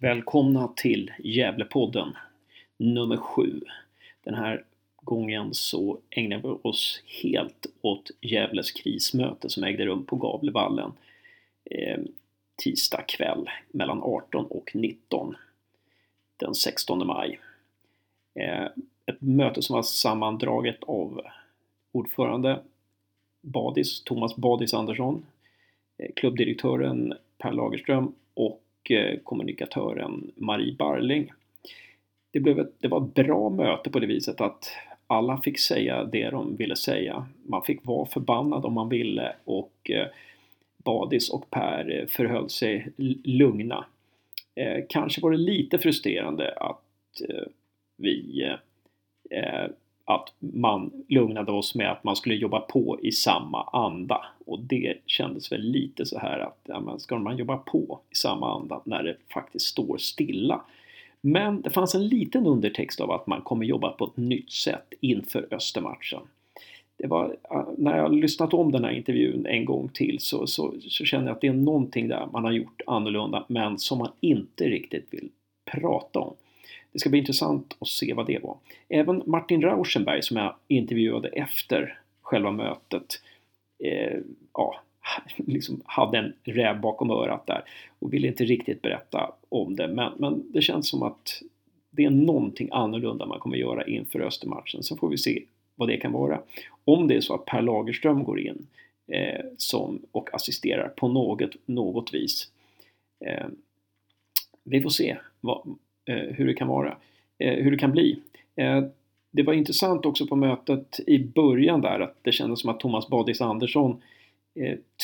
Välkomna till Gävlepodden nummer sju. Den här gången så ägnar vi oss helt åt Gävles krismöte som ägde rum på Gavlevallen eh, tisdag kväll mellan 18 och 19 den 16 maj. Eh, ett möte som var sammandraget av ordförande Badis, Thomas Badis Andersson, eh, klubbdirektören Per Lagerström och och kommunikatören Marie Barling. Det, blev ett, det var ett bra möte på det viset att alla fick säga det de ville säga. Man fick vara förbannad om man ville och eh, Badis och Per förhöll sig lugna. Eh, kanske var det lite frustrerande att vi att man lugnade oss med att man skulle jobba på i samma anda. Och det kändes väl lite så här att, ja, men ska man jobba på i samma anda när det faktiskt står stilla? Men det fanns en liten undertext av att man kommer jobba på ett nytt sätt inför Östermatchen. Det var, när jag lyssnat om den här intervjun en gång till så, så, så känner jag att det är någonting där man har gjort annorlunda men som man inte riktigt vill prata om. Det ska bli intressant att se vad det var. Även Martin Rauschenberg som jag intervjuade efter själva mötet eh, ja, liksom hade en räv bakom örat där och ville inte riktigt berätta om det. Men, men det känns som att det är någonting annorlunda man kommer göra inför Östermatchen. Sen får vi se vad det kan vara. Om det är så att Per Lagerström går in eh, som, och assisterar på något, något vis. Eh, vi får se vad, Eh, hur det kan vara, eh, hur det kan bli. Eh, det var intressant också på mötet i början där att det kändes som att Thomas Badis Andersson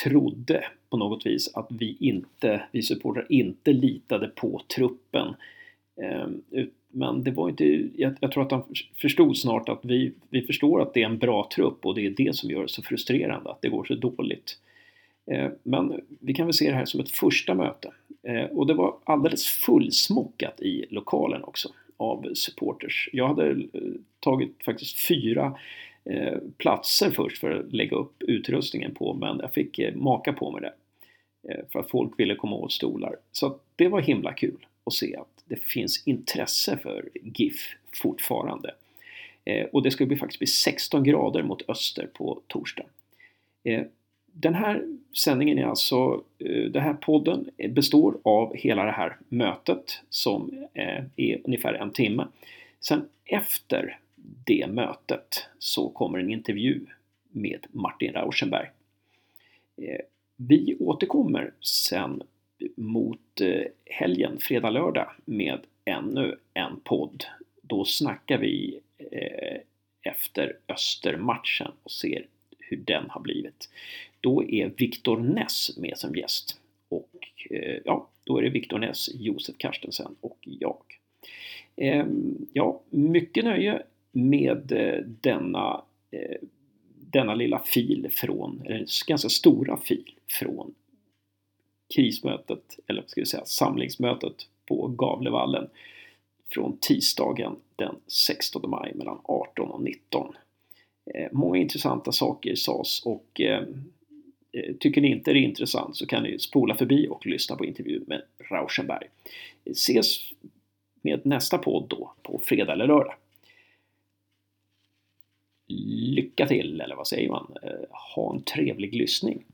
trodde på något vis att vi inte, vi supportrar inte litade på truppen. Men det var inte, jag, jag, tror att han förstod snart att vi, vi förstår att det är en bra trupp och det är det som gör det så frustrerande att det går så dåligt. Eh, men vi kan väl se det här som ett första möte. Eh, och det var alldeles fullsmockat i lokalen också av supporters. Jag hade eh, tagit faktiskt fyra platser först för att lägga upp utrustningen på men jag fick maka på mig det. För att folk ville komma åt stolar. Så det var himla kul att se att det finns intresse för GIF fortfarande. Och det ska bli faktiskt bli 16 grader mot öster på torsdag. Den här sändningen är alltså, eh, den här podden består av hela det här mötet som eh, är ungefär en timme. Sen efter det mötet så kommer en intervju med Martin Rauschenberg. Eh, vi återkommer sen mot helgen, fredag, lördag med ännu en podd. Då snackar vi efter Östermatchen och ser hur den har blivit. Då är Viktor Ness med som gäst. Och eh, ja, då är det Viktor Ness, Josef Karstensen och jag. Ehm, ja, mycket nöje med eh, denna, eh, denna lilla fil från, eller ganska stora fil från krismötet, eller ska vi säga, samlingsmötet på Gavlevallen från tisdagen den 16 maj mellan 18 och 19. Ehm, många intressanta saker sades och ehm, Eh, tycker ni inte det är intressant så kan ni spola förbi och lyssna på intervjun med Rauschenberg. Ses med nästa podd då på fredag eller lördag. Lycka till, eller vad säger man? Eh, ha en trevlig lyssning.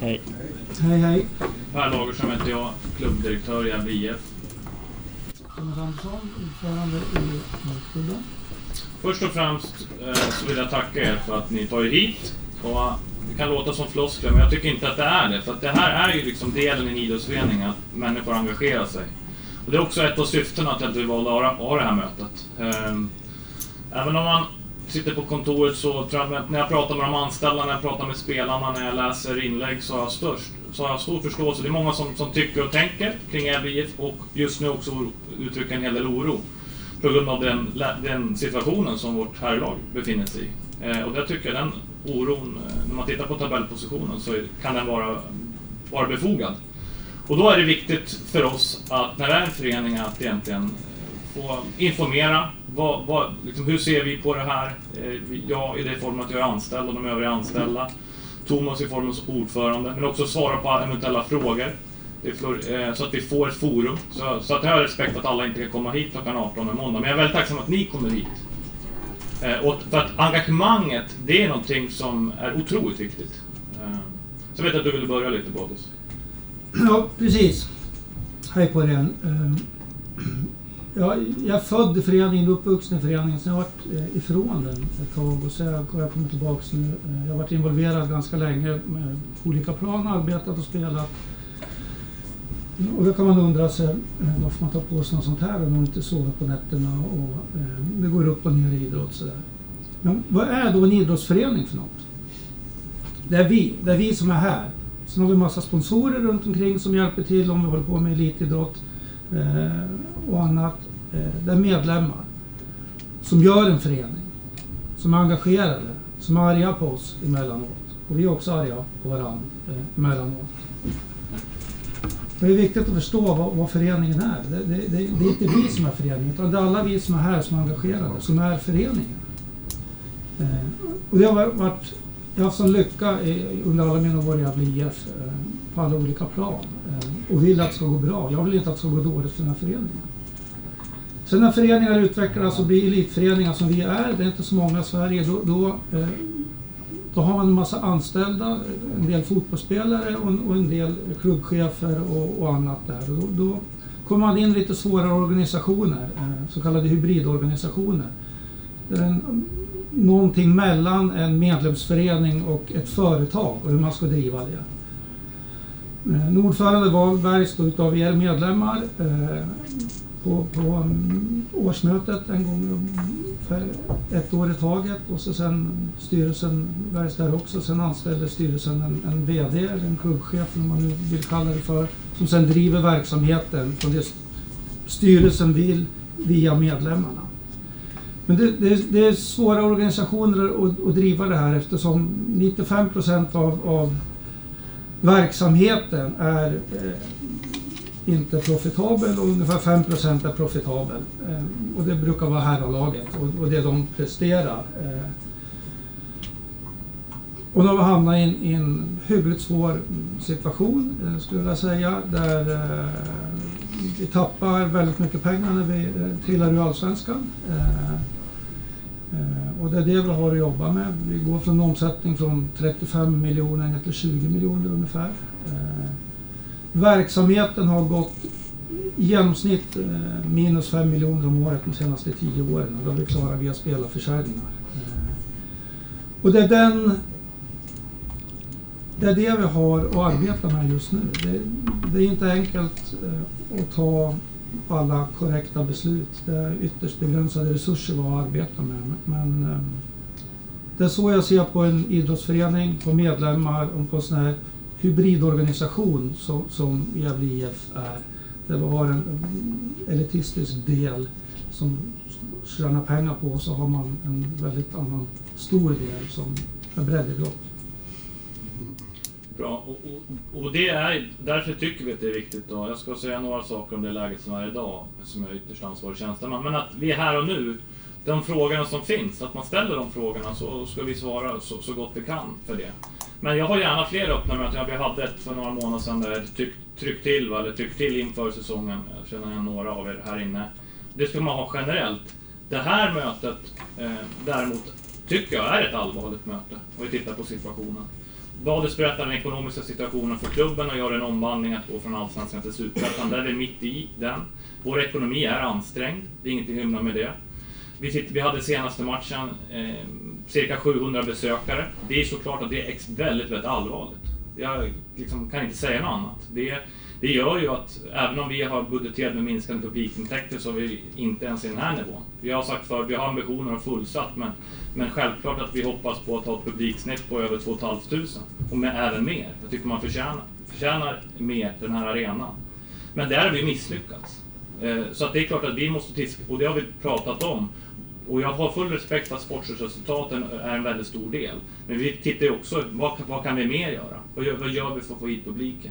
Hej! Hej! Hej! Per Lagersson heter jag, klubbdirektör i Gävle IF. Thomas Andersson, ordförande i Motklubben. Först och främst eh, så vill jag tacka er för att ni tar er hit. Och det kan låta som floskler, men jag tycker inte att det är det. För att det här är ju liksom delen i en idrottsförening, att människor engagerar sig. Och det är också ett av syftena till att vi valde att ha det här mötet. Ehm, även om man sitter på kontoret så tror jag att när jag pratar med de anställda, när jag pratar med spelarna, när jag läser inlägg så har jag, störst, så har jag stor förståelse. Det är många som, som tycker och tänker kring LVIF och just nu också uttrycker en hel del oro på grund av den, den situationen som vårt herrlag befinner sig i. Eh, och jag tycker den oron, eh, när man tittar på tabellpositionen så kan den vara vara befogad. Och då är det viktigt för oss att när det är en förening att egentligen eh, få informera. Vad, vad, liksom, hur ser vi på det här? Eh, jag i det form att jag är anställd och de övriga anställda. Thomas i form som ordförande, men också svara på eventuella frågor. Eh, så att vi får ett forum. Så, så att jag har respekt för att alla inte kan komma hit klockan 18 en måndag. Men jag är väldigt tacksam att ni kommer hit. Eh, och för att engagemanget, det är någonting som är otroligt viktigt. Så jag vet att du ville börja lite, Bodis. Ja, precis. Hej på er igen. Jag, jag är född i föreningen, uppvuxen i föreningen, sen har jag varit eh, ifrån den ett tag och så har jag kommit tillbaka nu. Eh, jag har varit involverad ganska länge med olika plan, arbetat och spelat. Och då kan man undra sig eh, varför man tar på sig något sånt här och inte sover på nätterna och det går upp och ner i idrott. Så där. Men vad är då en idrottsförening för något? Det är vi, det är vi som är här. Sen har vi massa sponsorer runt omkring som hjälper till om vi håller på med elitidrott eh, och annat. Eh, det är medlemmar som gör en förening, som är engagerade, som är arga på oss emellanåt. Och vi är också arga på varandra eh, emellanåt. Det är viktigt att förstå vad, vad föreningen är. Det, det, det, det, är inte vi som är föreningen, utan det är alla vi som är här som är engagerade, som är föreningen. Eh, och det har varit jag har haft sån lycka i, under alla mina år i Gävle IF eh, på alla olika plan eh, och vill att det ska gå bra. Jag vill inte att det ska gå dåligt för den här föreningen. Sen när föreningar utvecklas och blir elitföreningar som vi är, det är inte så många i Sverige, då, då, eh, då har man en massa anställda, en del fotbollsspelare och, och en del klubbchefer och, och annat där. Då, då kommer man in lite svårare organisationer, eh, så kallade hybridorganisationer. En, någonting mellan en medlemsförening och ett företag och hur man ska driva det. Eh, ordförande Wahlberg då utav er medlemmar eh, på, på årsmötet en gång för ett år i taget och så sen styrelsen väljs där också. Sen anställer styrelsen en, en VD eller en klubbchef om man nu vill kalla det för som sen driver verksamheten från det styrelsen vill via medlemmarna. Men det, det, det, är svåra organisationer att, att, driva det här eftersom 95 procent av, av verksamheten är eh, inte profitabel och ungefär 5 procent är profitabel. Eh, och det brukar vara herralaget och, och det de presterar. Eh. Och nu har vi hamnat i en, i en hyggligt svår situation, eh, skulle jag vilja säga, där eh, vi tappar väldigt mycket pengar när vi eh, trillar ur Allsvenskan. Eh, eh och det är det vi har att jobba med. Vi går från en omsättning från 35 miljoner ner till 20 miljoner ungefär. Eh, Verksamheten har gått i genomsnitt eh, minus 5 miljoner om året de senaste 10 åren och det har vi klarat via spelarförsäljningar. Eh, och det är den det är det vi har att arbeta med just nu. Det, det är inte enkelt eh, att ta alla korrekta beslut. Det är ytterst begränsade resurser vi har att arbeta med. Men det är så jag ser på en idrottsförening, på medlemmar och på sådana här hybridorganisation som, som Gävle IF är. Där vi har en elitistisk del som tjänar pengar på och så har man en väldigt annan stor del som är breddidrott. Bra, och, och, och, det är, därför tycker vi att det är viktigt. Då. Jag ska säga några saker om det läget som är idag, som jag är ytterst ansvarig tjänsteman. Men att vi är här och nu, de frågorna som finns, att man ställer de frågorna så ska vi svara så, så gott vi kan för det. Men jag har gärna fler öppna möten. Vi hade ett för några månader sedan där jag tryck, tryck till, va? eller tryck till inför säsongen. Jag känner igen några av er här inne. Det ska man ha generellt. Det här mötet eh, däremot tycker jag är ett allvarligt möte, om vi tittar på situationen. Badis berättar den ekonomiska situationen för klubben och gör en omvandling att gå från allsvenskan till superettan. Där är vi mitt i den. Vår ekonomi är ansträngd, det är ingenting att hymla med det. Vi, titt, vi hade senaste matchen eh, cirka 700 besökare. Det är såklart att det är väldigt, väldigt allvarligt. Jag liksom kan inte säga något annat. Det, det gör ju att även om vi har budgeterat med minskande publikintäkter så är vi inte ens i den här nivån. Vi har sagt förut, vi har ambitioner att fullsatt men, men självklart att vi hoppas på att ha ett publiksnitt på över 2 500 och med, även mer. Jag tycker man förtjänar, förtjänar mer den här arenan. Men där har vi misslyckats. Eh, så att det är klart att vi måste och det har vi pratat om. Och jag har full respekt för att sportresultaten är en väldigt stor del. Men vi tittar ju också, vad, vad kan vi mer göra? Vad gör, vad gör vi för att få hit publiken?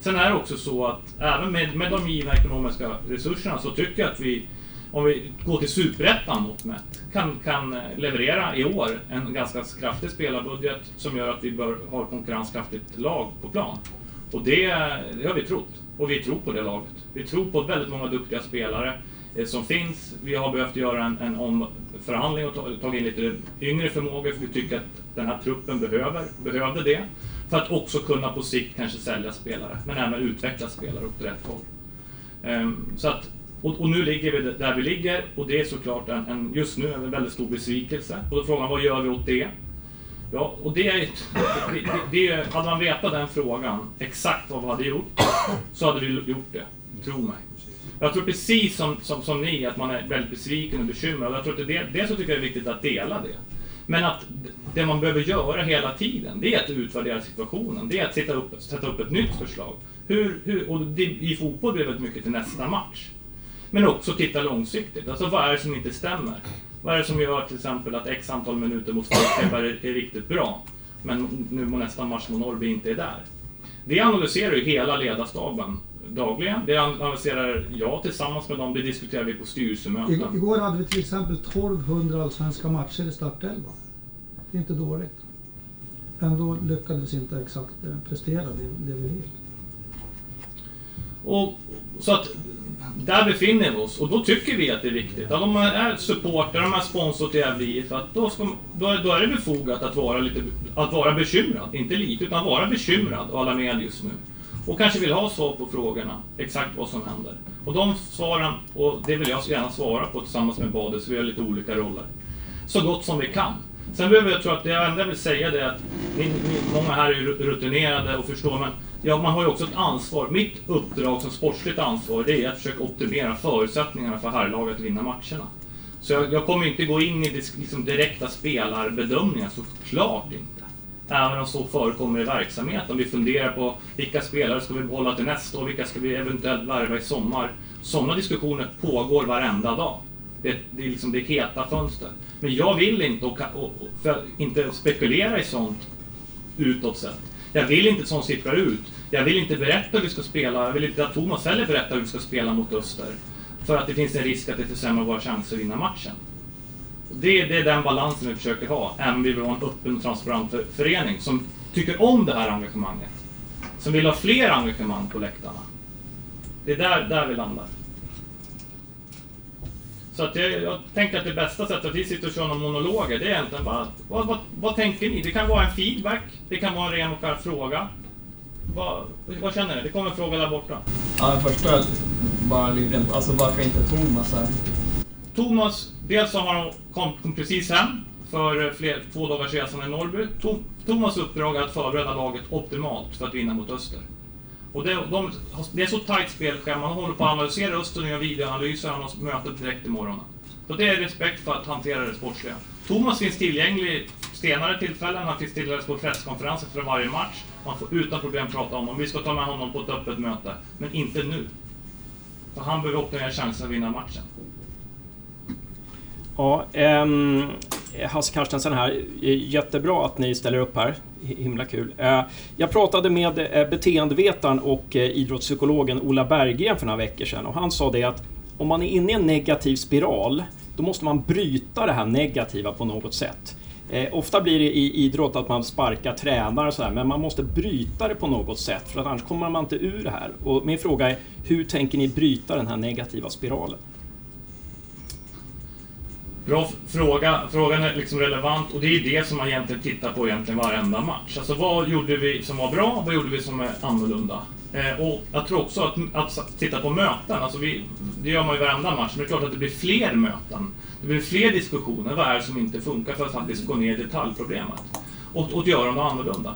Sen är det också så att även med, med de givna ekonomiska resurserna så tycker jag att vi, om vi går till superettan mot mätt, kan, kan leverera i år en ganska kraftig spelarbudget som gör att vi bör ha ett konkurrenskraftigt lag på plan. Och det, det har vi trott. Och vi tror på det laget. Vi tror på väldigt många duktiga spelare Eh, som finns. Vi har behövt göra en, en omförhandling och ta, tagit in lite yngre förmågor för vi tycker att den här truppen behöver, behövde det. För att också kunna på sikt kanske sälja spelare, men även utveckla spelare åt rätt håll. Um, så att, och, och, nu ligger vi där vi ligger och det är såklart en, en, just nu en väldigt stor besvikelse. Och då är frågan, vad gör vi åt det? Ja, och det, det, det, det, hade man vetat den frågan, exakt vad vi hade gjort, så hade vi gjort det. Tro mig. Jag tror precis som, som, som ni, att man är väldigt besviken och bekymrad. Jag tror att det, dels så tycker jag det är viktigt att dela det. Men att det man behöver göra hela tiden, det är att utvärdera situationen. Det är att sätta upp, sätta upp ett nytt förslag. Hur, hur, och det, I fotboll blir det väldigt mycket till nästa match. Men också titta långsiktigt. Alltså vad är det som inte stämmer? Vad är det som gör till exempel att x antal minuter mot Folkklubbar är, är riktigt bra, men nu på nästa match mot Norrby inte är där? Det analyserar ju hela ledarstaben dagligen. Det analyserar jag tillsammans med dem. Det diskuterar vi på styrelsemöten. Igår hade vi till exempel 1200 allsvenska matcher i startelvan. Det är inte dåligt. Ändå lyckades inte exakt eh, prestera det, det vi vill. Och, så att där befinner vi oss och då tycker vi att det är viktigt. Att om man är supporter, om man är sponsor till Gävle IF, då, ska, då, då, är det befogat att vara, lite, att vara bekymrad. Inte lite, utan vara bekymrad och alla med just nu. Och kanske vill ha svar på frågorna, exakt vad som händer. Och de svaren, och det vill jag gärna svara på tillsammans med Bader, så vi har lite olika roller. Så gott som vi kan. Sen behöver jag, tro att det enda jag vill säga det är att ni, ni, många här är rutinerade och förstår, men ja, man har ju också ett ansvar. Mitt uppdrag som sportsligt ansvar, det är att försöka optimera förutsättningarna för herrlaget att vinna matcherna. Så jag, jag, kommer inte gå in i liksom, direkta spelarbedömningar, såklart inte. Äh, Även om så förekommer i verksamheten. Vi funderar på vilka spelare ska vi behålla till nästa år, vilka ska vi eventuellt värva i sommar. Sådana diskussioner pågår varenda dag. Det, det är liksom det heta fönstret. Men jag vill inte, och, och, för, inte spekulera i sånt utåt sett. Jag vill inte att sånt sipprar ut. Jag vill inte berätta hur vi ska spela. Jag vill inte att Thomas heller berättar hur vi ska spela mot Öster. För att det finns en risk att det försämrar våra chanser att vinna matchen. Det, det är den balansen vi försöker ha, även om vi vill ha en öppen och transparent förening som tycker om det här engagemanget. Som vill ha fler engagemang på läktarna. Det är där, där vi landar. Så att jag, jag tänker att det bästa sättet att vi sitter och kör några monologer, det är egentligen bara, vad, vad, vad tänker ni? Det kan vara en feedback, det kan vara en ren och skär fråga. Vad, vad, känner ni? Det kommer en fråga där borta. Ja, den första, bara alltså varför inte Thomas här? Thomas, dels så har de kom precis hem för fler, två dagars resan i Norrby. Thomas uppdrag är att förbereda laget optimalt för att vinna mot Öster. Och det, de, det är så tajt spelschema, han håller på att analysera Öster och gör videoanalyser, han har mötet direkt imorgon. Så det är respekt för att hantera det sportsliga. Thomas finns tillgänglig senare tillfällen, han finns tillgänglig på presskonferenser för varje match. Man får utan problem prata om honom. Vi ska ta med honom på ett öppet möte, men inte nu. För han behöver optimera chansen att vinna matchen. Ja, um, Hasse Carstensen här. Jättebra att ni ställer upp här. Himla kul. Eh, jag pratade med eh, beteendevetaren och eh, idrottspsykologen Ola Berggren för några veckor sedan och han sa det att om man är inne i en negativ spiral då måste man bryta det här negativa på något sätt. Eh, ofta blir det i idrott att man sparkar tränare och sådär, men man måste bryta det på något sätt för att annars kommer man inte ur det här. Och min fråga är, hur tänker ni bryta den här negativa spiralen? Bra fråga. Frågan är liksom relevant och det är det som man egentligen tittar på egentligen varenda match. Alltså vad gjorde vi som var bra? Vad gjorde vi som är annorlunda? Eh, och jag tror också att, att titta på möten, alltså vi, det gör man ju varenda match, men det är klart att det blir fler möten. Det blir fler diskussioner. Vad är det som inte funkar för att faktiskt gå ner i detaljproblemet? Och, och göra dem annorlunda.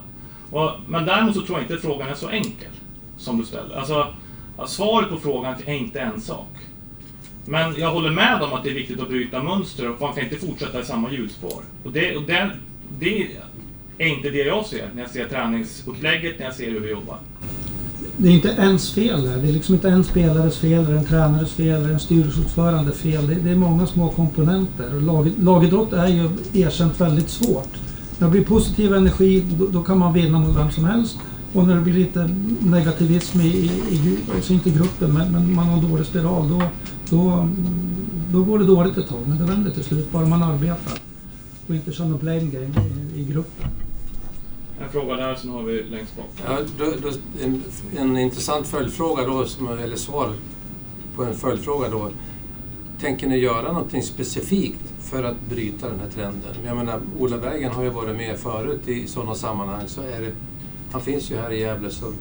Och, men däremot så tror jag inte att frågan är så enkel som du ställer. Alltså, svaret på frågan är inte en sak. Men jag håller med om att det är viktigt att bryta mönster och man kan inte fortsätta i samma hjulspår. Och det, och det, det är inte det jag ser när jag ser träningsupplägget, när jag ser hur vi jobbar. Det är inte ens fel där. Det är liksom inte en spelares fel, eller en tränares fel, eller en styrelseordförandes fel. Det, det, är många små komponenter. Och lag, lagidrott är ju erkänt väldigt svårt. När det blir positiv energi då, då kan man vinna mot vem som helst. Och när det blir lite negativism i, i, i alltså inte i gruppen, men, men man har en dålig spiral, då, då, då går det dåligt ett tag. Men det vänder till slut, bara man arbetar. Och inte kör någon blame game i, i gruppen. En fråga där, sen har vi längst bak. Ja, då, då, en, en intressant följdfråga då, som, eller svar på en följdfråga då. Tänker ni göra någonting specifikt för att bryta den här trenden? Jag menar, Ola Bergen har ju varit med förut i sådana sammanhang. Så är det, han finns ju här i Gävle, så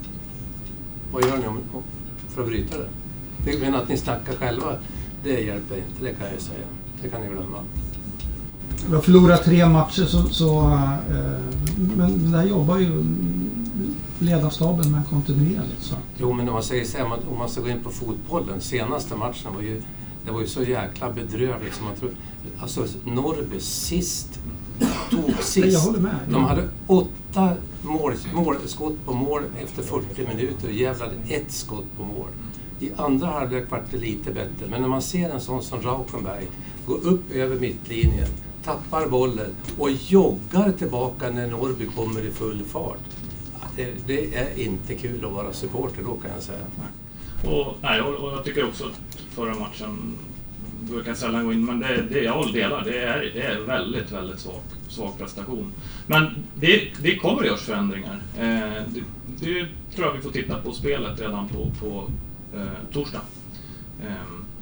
vad gör ni om, för att bryta det? Men att ni snackar själva, det hjälper inte, det kan jag säga. Det kan ni glömma. Vi har förlorat tre matcher, så, så, eh, men där jobbar ju ledarstaben med kontinuerligt. Så. Jo, men om man säger så här, om man ska gå in på fotbollen. Senaste matchen var ju, det var ju så jäkla bedrövligt som man tror. Alltså Norrby sist, tog sist. Jag håller med. De hade åtta mål, målskott på mål efter 40 minuter och Gävle hade ett skott på mål. I andra halvlek var det lite bättre, men när man ser en sån som Rauschenberg gå upp över mittlinjen, tappar bollen och joggar tillbaka när Norrby kommer i full fart. Det, det är inte kul att vara supporter då kan jag säga. Och, nej, och, och jag tycker också att förra matchen, jag kan sällan gå in, men det, det jag delar, det är, det är väldigt, väldigt svag, svag prestation. Men det, det kommer att göras förändringar. Eh, det, det tror jag vi får titta på spelet redan på, på eh, torsdag. Eh,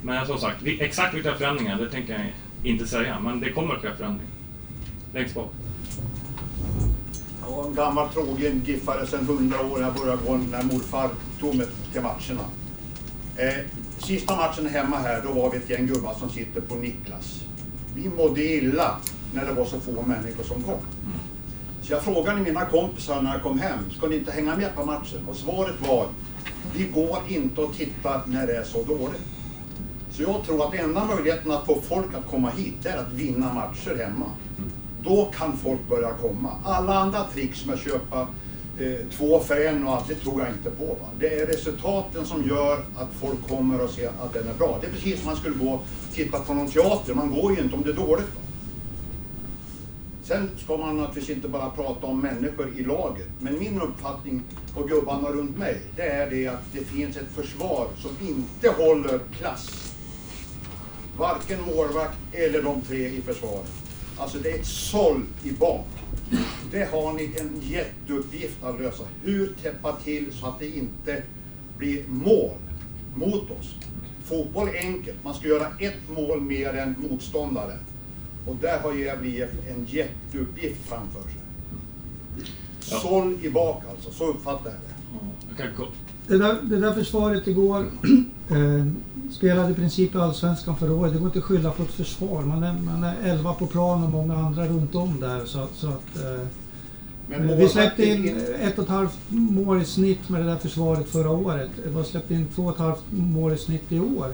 men som sagt, exakt vilka förändringar, det tänker jag inte säga, men det kommer att ske förändringar. Längst bak. Jag var en gammal trogen giffare sedan hundra år. Jag började gå när morfar tog mig till matcherna. Eh, sista matchen hemma här, då var vi ett gäng gubbar som sitter på Niklas. Vi mådde illa när det var så få människor som kom. Så jag frågade mina kompisar när jag kom hem, ska ni inte hänga med på matchen? Och svaret var, vi går inte och tittar när det är så dåligt. Så jag tror att enda möjligheten att få folk att komma hit, det är att vinna matcher hemma. Då kan folk börja komma. Alla andra tricks med att köpa eh, två för en och allt, det tror jag inte på. Va? Det är resultaten som gör att folk kommer och ser att den är bra. Det är precis som man skulle gå och titta på någon teater. Man går ju inte om det är dåligt. Va? Sen ska man naturligtvis inte bara prata om människor i laget. Men min uppfattning och gubbarna runt mig, det är det att det finns ett försvar som inte håller klass. Varken målvakt eller de tre i försvaret. Alltså det är ett såll i bak. Det har ni en jätteuppgift att lösa. Hur täppa till så att det inte blir mål mot oss. Fotboll är enkelt. Man ska göra ett mål mer än motståndaren. Och där har Gävle IF en jätteuppgift framför sig. Ja. Såll i bak alltså, så uppfattar jag det. Det där, det där försvaret igår eh, spelade i princip Allsvenskan förra året. Det går inte att skylla på ett försvar. Man är, man är 11 på plan och många andra runt om där. Så, att- så att, eh, Men vi släppte in ett och ett halvt mål i snitt med det där försvaret förra året. Vi har släppt in två och ett halvt mål i snitt i år.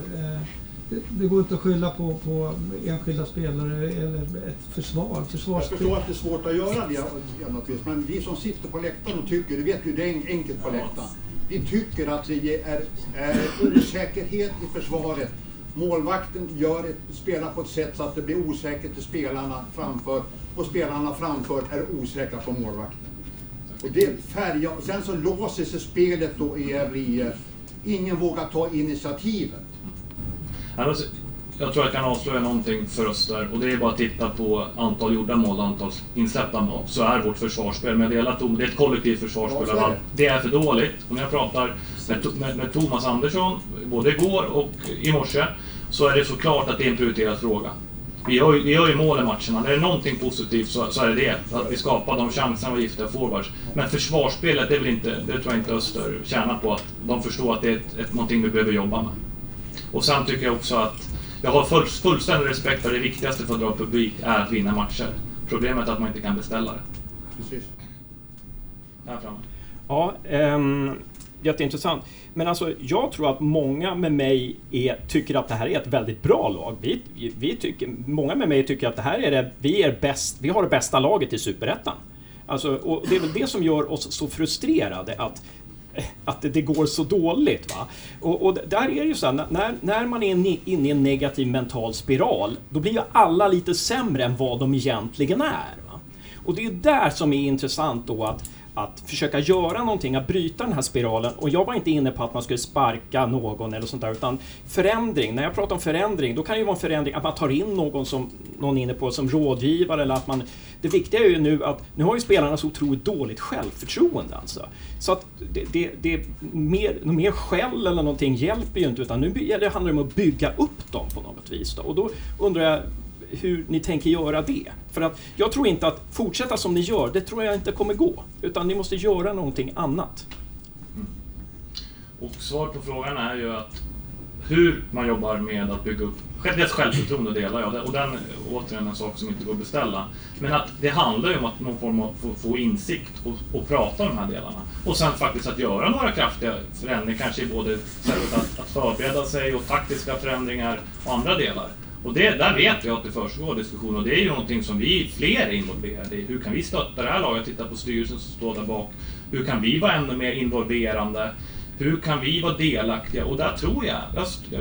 Det, går inte att skylla på, på enskilda spelare eller ett försvar. Jag förstår att det är svårt att göra det, naturligtvis, men vi som sitter på läktaren och tycker, du vet ju det är enkelt på läktaren. Vi tycker att det är, är osäkerhet i försvaret. Målvakten gör ett, spelar på ett sätt så att det blir osäkert till spelarna framför och spelarna framför är osäkra på målvakten. Och det färgar, sen så låser sig spelet då i Gävle Ingen vågar ta initiativet. Jag tror jag kan avslöja någonting för oss där och det är bara att titta på antal gjorda mål och antal insläppta mål. Så är vårt försvarsspel, men jag delar Tom, det är ett kollektivt försvarsspel. Ja, är det. det är för dåligt. Om jag pratar med, med, med Thomas Andersson, både igår och i morse, så är det såklart att det är en prioriterad fråga. Vi gör, vi gör ju mål i matcherna. När det är någonting positivt så, så är det det. Att vi skapar de chanserna med giftiga forwards. Men försvarsspelet, det, är väl inte, det tror jag inte Öster tjänar på. Att de förstår att det är ett, ett, någonting vi behöver jobba med. Och sen tycker jag också att jag har full, fullständig respekt för det viktigaste för att dra publik är att vinna matcher. Problemet är att man inte kan beställa det. Precis. Här framme. Ja, ehm, jätteintressant. Men alltså, jag tror att många med mig är, tycker att det här är ett väldigt bra lag. Vi, vi, vi tycker, många med mig tycker att det här är det, vi, är bäst, vi har det bästa laget i Superettan. Alltså, och det är väl det som gör oss så frustrerade att att det, det går så dåligt. Va? Och, och där är det ju så här, när, när man är inne i en negativ mental spiral, då blir ju alla lite sämre än vad de egentligen är. Va? Och det är där som är intressant då att att försöka göra någonting, att bryta den här spiralen. Och jag var inte inne på att man skulle sparka någon eller sånt där, utan förändring. När jag pratar om förändring, då kan det ju vara en förändring att man tar in någon som någon är inne på som rådgivare eller att man... Det viktiga är ju nu att nu har ju spelarna så otroligt dåligt självförtroende alltså. Så att det, det, det mer, mer skäll eller någonting hjälper ju inte utan nu det handlar det om att bygga upp dem på något vis. Då. Och då undrar jag hur ni tänker göra det. För att jag tror inte att fortsätta som ni gör, det tror jag inte kommer gå. Utan ni måste göra någonting annat. Mm. Och svaret på frågan är ju att hur man jobbar med att bygga upp Dels självförtroende delar jag och den är återigen en sak som inte går att beställa. Men att det handlar ju om att någon form av få, få insikt och, och, prata om de här delarna. Och sen faktiskt att göra några kraftiga förändringar, kanske i både sättet att, att förbereda sig och taktiska förändringar och andra delar. Och det, där vet jag att det försiggår diskussioner och det är ju någonting som vi fler är involverade i. Hur kan vi stötta det här laget? Titta på styrelsen som står där bak. Hur kan vi vara ännu mer involverande? Hur kan vi vara delaktiga? Och där tror jag,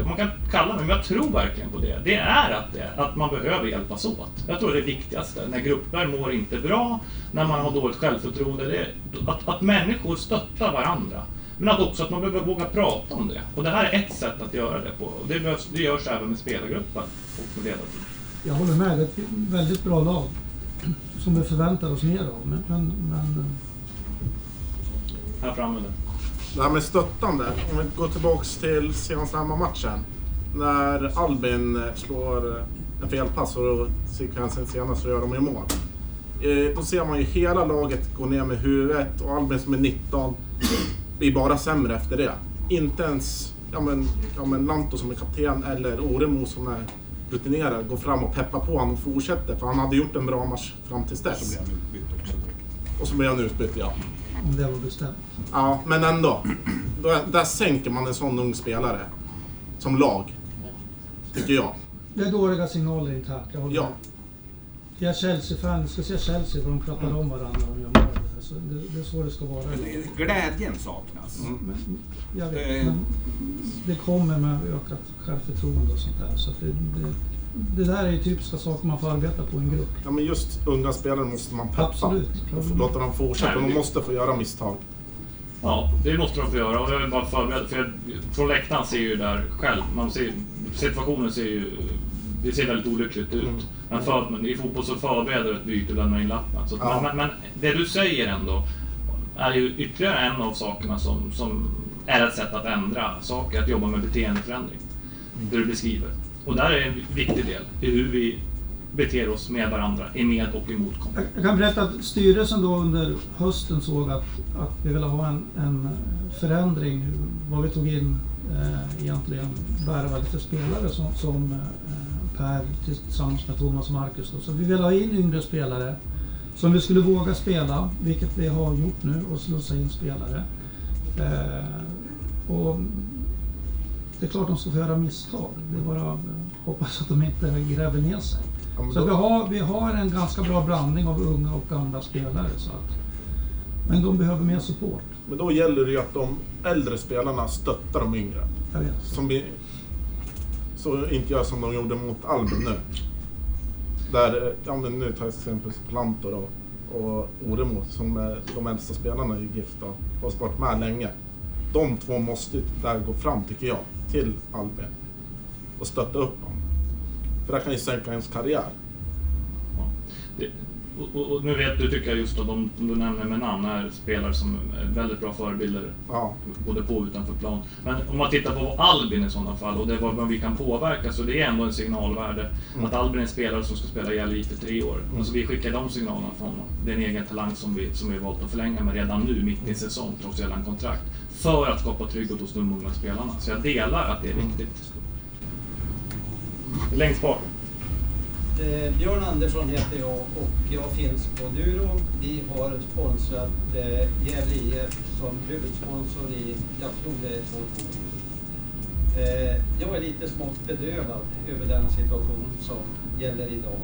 man kan kalla mig, men jag tror verkligen på det. Det är att, det, att man behöver hjälpas åt. Jag tror det är det viktigaste. När grupper mår inte bra, när man har dåligt självförtroende, det att, att människor stöttar varandra. Men att också att man behöver våga prata om det. Och det här är ett sätt att göra det på. Och det, behövs, det görs även med spelargrupper och med ledarteam. Jag håller med, det är ett väldigt bra lag. Som vi förväntar oss mer av. Men, men, men... Här framme nu. Det här med stöttande, om vi går tillbaks till senaste hemmamatchen. När Albin slår en felpass och sekvensen senare så gör de ju mål. Eh, då ser man ju hela laget gå ner med huvudet och Albin som är 19 blir bara sämre efter det. Inte ens ja men, ja men Lanto som är kapten eller Oremo som är rutinerad går fram och peppar på honom och fortsätter. För han hade gjort en bra match fram tills dess. Så blir han utbytt också. Och så blir han utbytt, ja. Om det var bestämt. Ja, men ändå. Då, där sänker man en sån ung spelare. Som lag. Tycker jag. Det är dåliga signaler internt, jag håller ja. med. Jag är Chelsea-fan, ska se Chelsea för de pratar mm. om varandra när de gör mål. Så det, det, är så det ska vara. Glädjen saknas. Mm. Men, jag vet, men det kommer med ökat självförtroende och sånt där. Så det, det, det, där är ju typiska saker man får arbeta på i en grupp. Ja, men just unga spelare måste man peppa. Absolut. Och låta dem fortsätta. De måste få göra misstag. Ja, det måste de få göra. Och jag vill bara förbereda, för från läktaren ser ju där själv, man ser, situationen ser ju det ser väldigt olyckligt ut. Mm. Men, för, men i fotboll så förbereder du ett byte och lämnar in lappen. Så ja. men, men, det du säger ändå är ju ytterligare en av sakerna som, som är ett sätt att ändra saker, att jobba med beteendeförändring. Mm. Det du beskriver. Och där är en viktig del i hur vi beter oss med varandra, i med och emot kommunen. Jag kan berätta att styrelsen då under hösten såg att, att vi ville ha en, en förändring, vad vi tog in eh, egentligen värvade för spelare som, som eh, Per tillsammans med Thomas och Marcus. Då. Så vi ville ha in yngre spelare som vi skulle våga spela, vilket vi har gjort nu, och slussa in spelare. Eh, och det är klart de ska få göra misstag. Det är bara att hoppas att de inte gräver ner sig. Ja, så då... vi, har, vi har en ganska bra blandning av unga och gamla spelare. Så att, men de behöver mer support. Men då gäller det ju att de äldre spelarna stöttar de yngre. Jag vet. Som vi, så inte gör som de gjorde mot Albin nu. Där, ja men nu tar jag till exempel Plantor och, och Oremo som är de äldsta spelarna i GIF och har varit med länge. De två måste där gå fram, tycker jag, till Albin och stötta upp honom. För det kan ju sänka ens karriär. Ja. Det, och, och, nu vet du, tycker jag just att de, de du nämner med namn är spelare som är väldigt bra förebilder. Ja. Både på och utanför plan. Men om man tittar på Albin i sådana fall och det vad vi kan påverka så det är ändå en signalvärde. Mm. Att Albin är en spelare som ska spela i LI för tre år. Mm. Alltså vi skickar de signalerna från honom. Det är en egen talang som vi, som vi valt att förlänga med redan nu, mitt i säsong, trots gällande kontrakt. För att skapa trygghet hos de unga spelarna. Så jag delar att det är viktigt. Längst bak. Eh, Björn Andersson heter jag och jag finns på Duro. Vi har sponsrat eh, Gävle IF som huvudsponsor i, jag tror det är två år. Eh, jag är lite smått bedövad över den situation som gäller idag.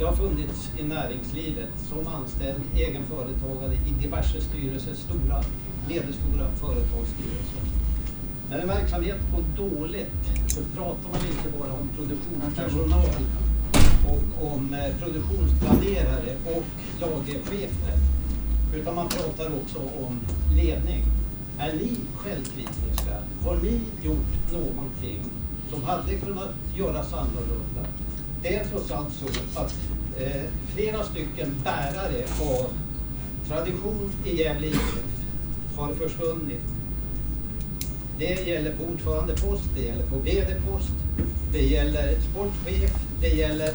Jag har funnits i näringslivet som anställd, egen företagare i diverse styrelser, stora, medelstora företagsstyrelser. När en verksamhet går dåligt så pratar man inte bara om produktionspersonal och om eh, produktionsplanerare och lagerchefer. Utan man pratar också om ledning. Är ni självkritiska? Har ni gjort någonting som hade kunnat göras annorlunda? Det är trots allt så att eh, flera stycken bärare av tradition i Gävle IF har försvunnit. Det gäller på ordförandepost, det gäller på VD-post, det gäller sportchef, det gäller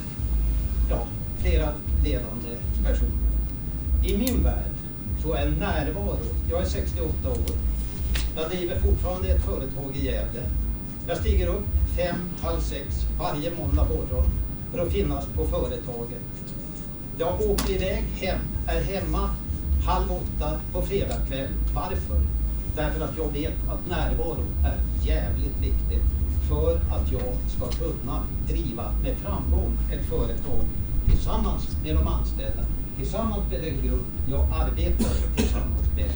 ja, flera ledande personer. I min värld så är närvaro, jag är 68 år, jag driver fortfarande ett företag i Gävle. Jag stiger upp fem, halv sex varje måndag morgon för att finnas på företaget. Jag åker iväg hem, är hemma halv åtta på fredagkväll. Varför? Därför att jag vet att närvaro är jävligt viktigt för att jag ska kunna driva med framgång ett företag tillsammans med de anställda, tillsammans med den grupp jag arbetar tillsammans med.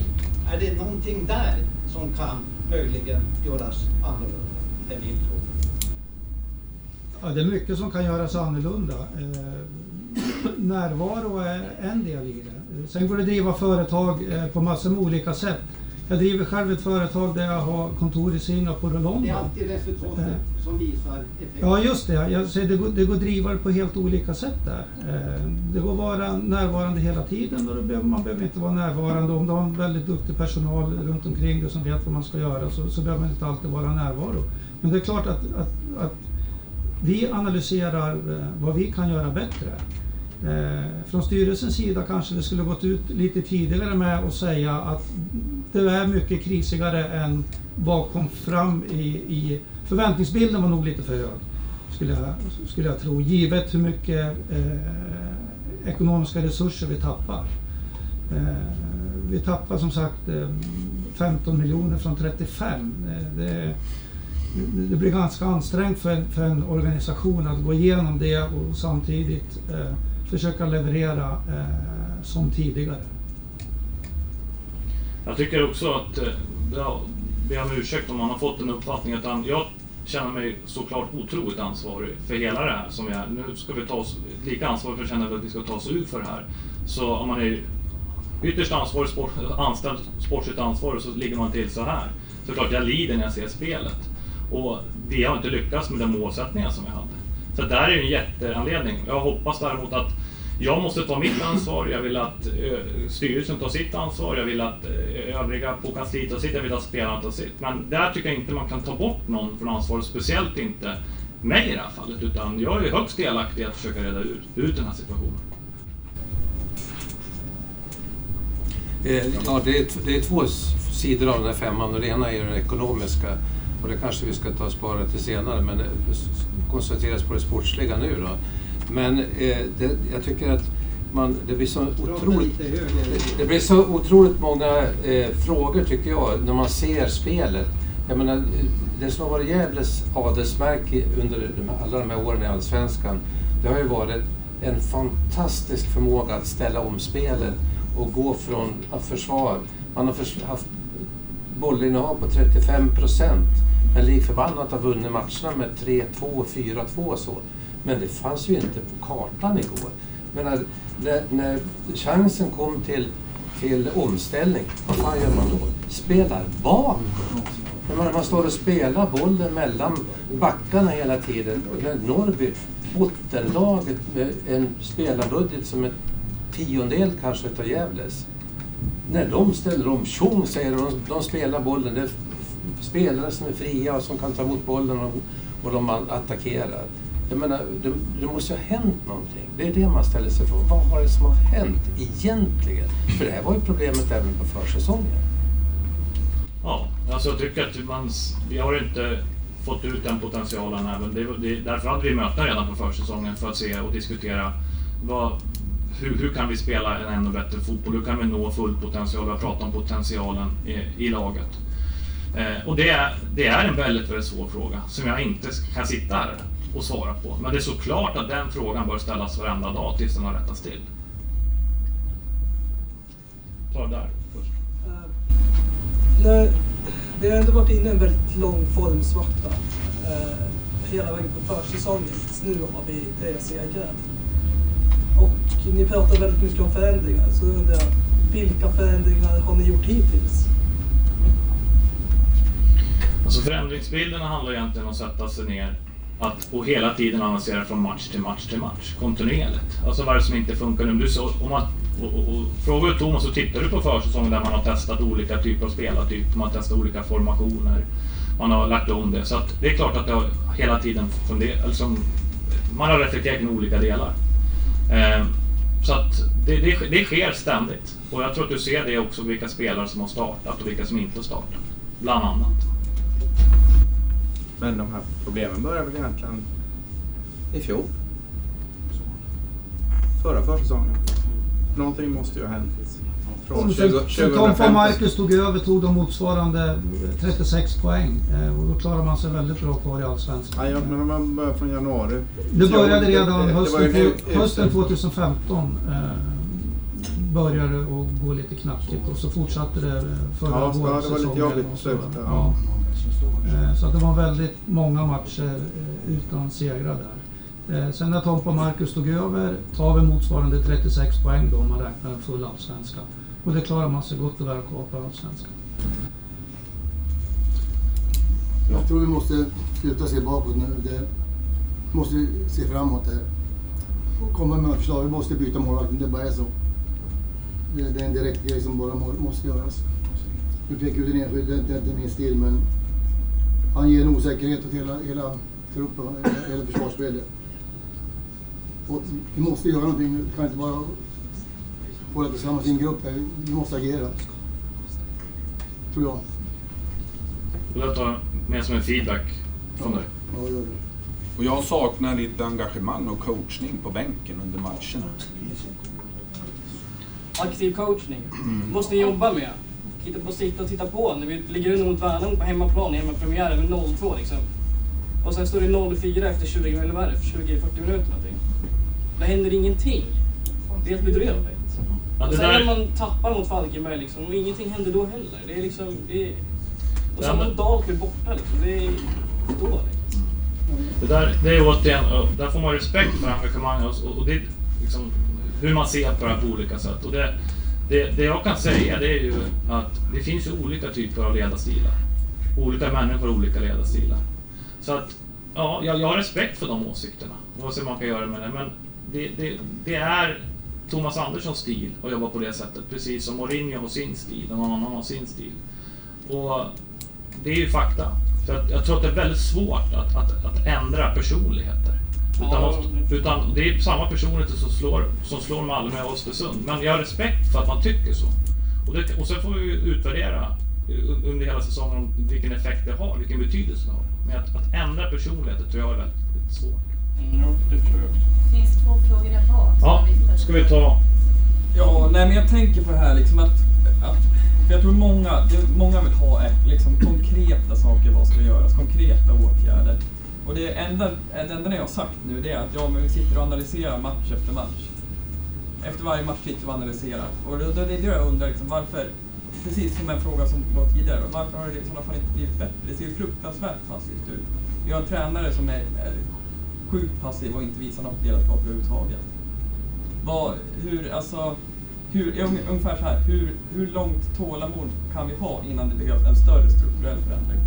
Är det någonting där som kan möjligen göras annorlunda? Det är min fråga. Ja, det är mycket som kan göras annorlunda. Eh, närvaro är en del i det. Sen går det att driva företag eh, på massor med olika sätt. Jag driver själv ett företag där jag har kontor i Singapore och London. Det är alltid resultatet Eh. som visar effekten. Ja, just det. Jag säger, det, går, det går att driva det på helt olika sätt där. Eh, Det går att vara närvarande hela tiden och det behöver, man behöver inte vara närvarande. Om du har en väldigt duktig personal runt omkring dig som vet vad man ska göra så, så behöver man inte alltid vara närvaro. Men det är klart att, att, att vi analyserar eh, vad vi kan göra bättre. Eh, från styrelsens sida kanske det skulle gått ut lite tidigare med att säga att det är mycket krisigare än vad kom fram i, i förväntningsbilden var nog lite för hög. Skulle jag, skulle jag tro, givet hur mycket eh, ekonomiska resurser vi tappar. Eh, vi tappar som sagt eh, 15 miljoner från 35. Eh, det, det blir ganska ansträngt för en, för en organisation att gå igenom det och samtidigt eh, försöka leverera eh, som tidigare. Jag tycker också att eh, jag ber om ursäkt om man har fått en uppfattning att han, jag känner mig såklart otroligt ansvarig för hela det här som vi är. Nu ska vi ta oss, lika ansvarig för att känna att vi ska ta oss ut för det här. Så om man är ytterst ansvarig, sport, anställd sportsligt ansvarig så ligger man till så här. Såklart, jag lider när jag ser spelet. Och vi har inte lyckats med den målsättningen som vi hade. Så där är ju en jätteanledning. Jag hoppas däremot att jag måste ta mitt ansvar, jag vill att eh, styrelsen tar sitt ansvar, jag vill att eh, övriga på kansliet tar sitt, jag vill att spelarna tar sitt. Men där tycker jag inte man kan ta bort någon från ansvaret, speciellt inte mig i det här fallet. Utan jag är högst delaktig i att försöka reda ut, ut den här situationen. Eh, ja, det är, det är två sidor av den här femman och det ena är den ekonomiska och det kanske vi ska ta och spara till senare men eh, koncentreras på det sportsliga nu då. Men eh, det, jag tycker att man, det blir så otroligt det blir så otroligt många eh, frågor tycker jag när man ser spelet. Jag menar, eh, det som har varit Gävles adelsmärke under de alla de här åren i Allsvenskan, det har ju varit en fantastisk förmåga att ställa om spelet och gå från att försvar. Man har förs- haft bollinnehav på 35 procent, men lik förbannat har vunnit matcherna med 3-2, 4-2 och så. Men det fanns ju inte på kartan igår. Men när, när, när chansen kom till, till omställning, vad fan gör man då? Spelar bak. Jag man står och spelar bollen mellan backarna hela tiden. Norrby, bottenlaget med en spelarbudget som är tiondel kanske utav Gävles. När de ställer om, tjong säger de, de spelar bollen. Det är spelare som är fria och som kan ta emot bollen och, och de attackerar. Jag menar, det, det måste ju ha hänt någonting. Det är det man ställer sig frågan. Vad har det som har hänt egentligen? För det här var ju problemet även på försäsongen. Ja, alltså jag tycker att man, vi har inte fått ut den potentialen även. Det, det, därför hade vi möten redan på försäsongen för att se och diskutera vad, hur, hur kan vi spela en ännu bättre fotboll? Hur kan vi nå full potential? Vi har pratat om potentialen i, i laget. Eh, och det är, det är en väldigt, väldigt svår fråga som jag inte kan sitta här och svara på. Men det är såklart att den frågan bör ställas varenda dag tills den har rättats till. Ta det där först. när, vi har ändå varit inne i en väldigt lång formsvacka. Eh, hela vägen på försäsongen. Tills nu har vi tre segrar. Och ni pratar väldigt mycket om förändringar. Så undrar jag, vilka förändringar har ni gjort hittills? Alltså förändringsbilderna handlar egentligen om att sätta sig ner att, och hela tiden avancera från match till match till match kontinuerligt. Alltså vad är det som inte funkar nu? Du, så, om man, och, och, och, frågar du Thomas så tittar du på försäsongen där man har testat olika typer av spelartyper, man har testat olika formationer, man har lagt om det. Så att det är klart att det har hela tiden funderat, alltså, man har reflekterat kring olika delar. Eh, så att det, det, det sker ständigt. Och jag tror att du ser det också vilka spelare som har startat och vilka som inte har startat. Bland annat. Men de här problemen började väl egentligen i fjol? Förra försäsongen. Någonting måste ju ha hänt. Från 20, Så Tompa och Marcus tog över tog de motsvarande 36 poäng. Eh, och då klarar man sig väldigt bra kvar i Allsvenskan. Ja, men man börjar från januari. Det började redan det- det hösten, nu- två- hösten 2015. Eh, började det att gå lite knackigt och så fortsatte det eh, förra Ja, så- ja, det var lite vårsäsongen jobbigt på och slutet där. Ja. Eh, Så att det var väldigt många matcher eh, utan segrar där. Eh, Sen när Tompa och Marcus tog över tar vi motsvarande 36 poäng då om man räknar en full allsvenska. Och det klarar man sig gott och väl kvar på allsvenskan. Jag tror vi måste sluta se bakåt nu. Det måste se framåt här. Och komma med förslag. Vi måste byta målvakten, det bara är så. Det, är en direkt grej som bara må, måste göras. Nu pekar ut en enskild, det är inte min stil men han ger en osäkerhet åt hela, hela truppen, hela, försvarsspelet. Och vi måste göra någonting nu. Vi kan inte bara hålla tillsammans i en grupp här. Vi måste agera. Tror jag. Det tar med som en feedback från dig. Ja, gör det. Och jag saknar lite engagemang och coachning på bänken under matcherna. Aktiv coachning. måste ni jobba med. Titta på, sitta och titta på när vi ligger under mot Värnamo på hemmaplan i hemmapremiären med 0-2 liksom. Och sen står det 0-4 efter 20, eller vad är det, 20-40 minuter någonting. Det händer ingenting. Det är helt bedrövligt. Ja, och det sen när man tappar mot Falkenberg liksom, och ingenting händer då heller. Det är liksom... Det är... Och sen mot Dalkurd borta liksom. Det är dåligt. Det där, det är återigen, och där får man respekt för engagemang och, och det är liksom hur man ser på det här på olika sätt. Och det, det, det jag kan säga det är ju att det finns ju olika typer av ledarstilar. Olika människor har olika ledarstilar. Så att, ja, jag, jag har respekt för de åsikterna. Oavsett vad man kan göra med det. Men det, det, det är Thomas Anderssons stil att jobba på det sättet. Precis som Mourinho har sin stil och någon annan har sin stil. Och det är ju fakta. Så att jag tror att det är väldigt svårt att, att, att ändra personligheter. Utan, utan det är samma personligheter som slår, som slår Malmö och Östersund. Men jag har respekt för att man tycker så. Och, det, och sen får vi utvärdera eh, under hela säsongen om vilken effekt det har, vilken betydelse det har. Men att, att ändra personligheter tror jag är väldigt, väldigt svårt. Mm, det förstår jag Det finns två frågor där bak. Ja, ska vi ta... Ja, nej men jag tänker på det här liksom att, att för jag tror många, många vill ha ett, liksom, konkreta saker vad ska göras, konkreta åtgärder. Och det enda, det enda jag har sagt nu det är att ja, men vi sitter och analyserar match efter match. Efter varje match sitter vi och analyserar. Och det, det är det jag undrar, liksom, varför, precis som en fråga som var tidigare, varför har det i sådana fall inte blivit bättre? Det ser ju fruktansvärt passivt ut. Vi har en tränare som är, är sjukt passiv och inte visar något ledarskap överhuvudtaget. Vad, hur, alltså, hur, ungefär så här, hur, hur långt tålamod kan vi ha innan det behövs en större strukturell förändring?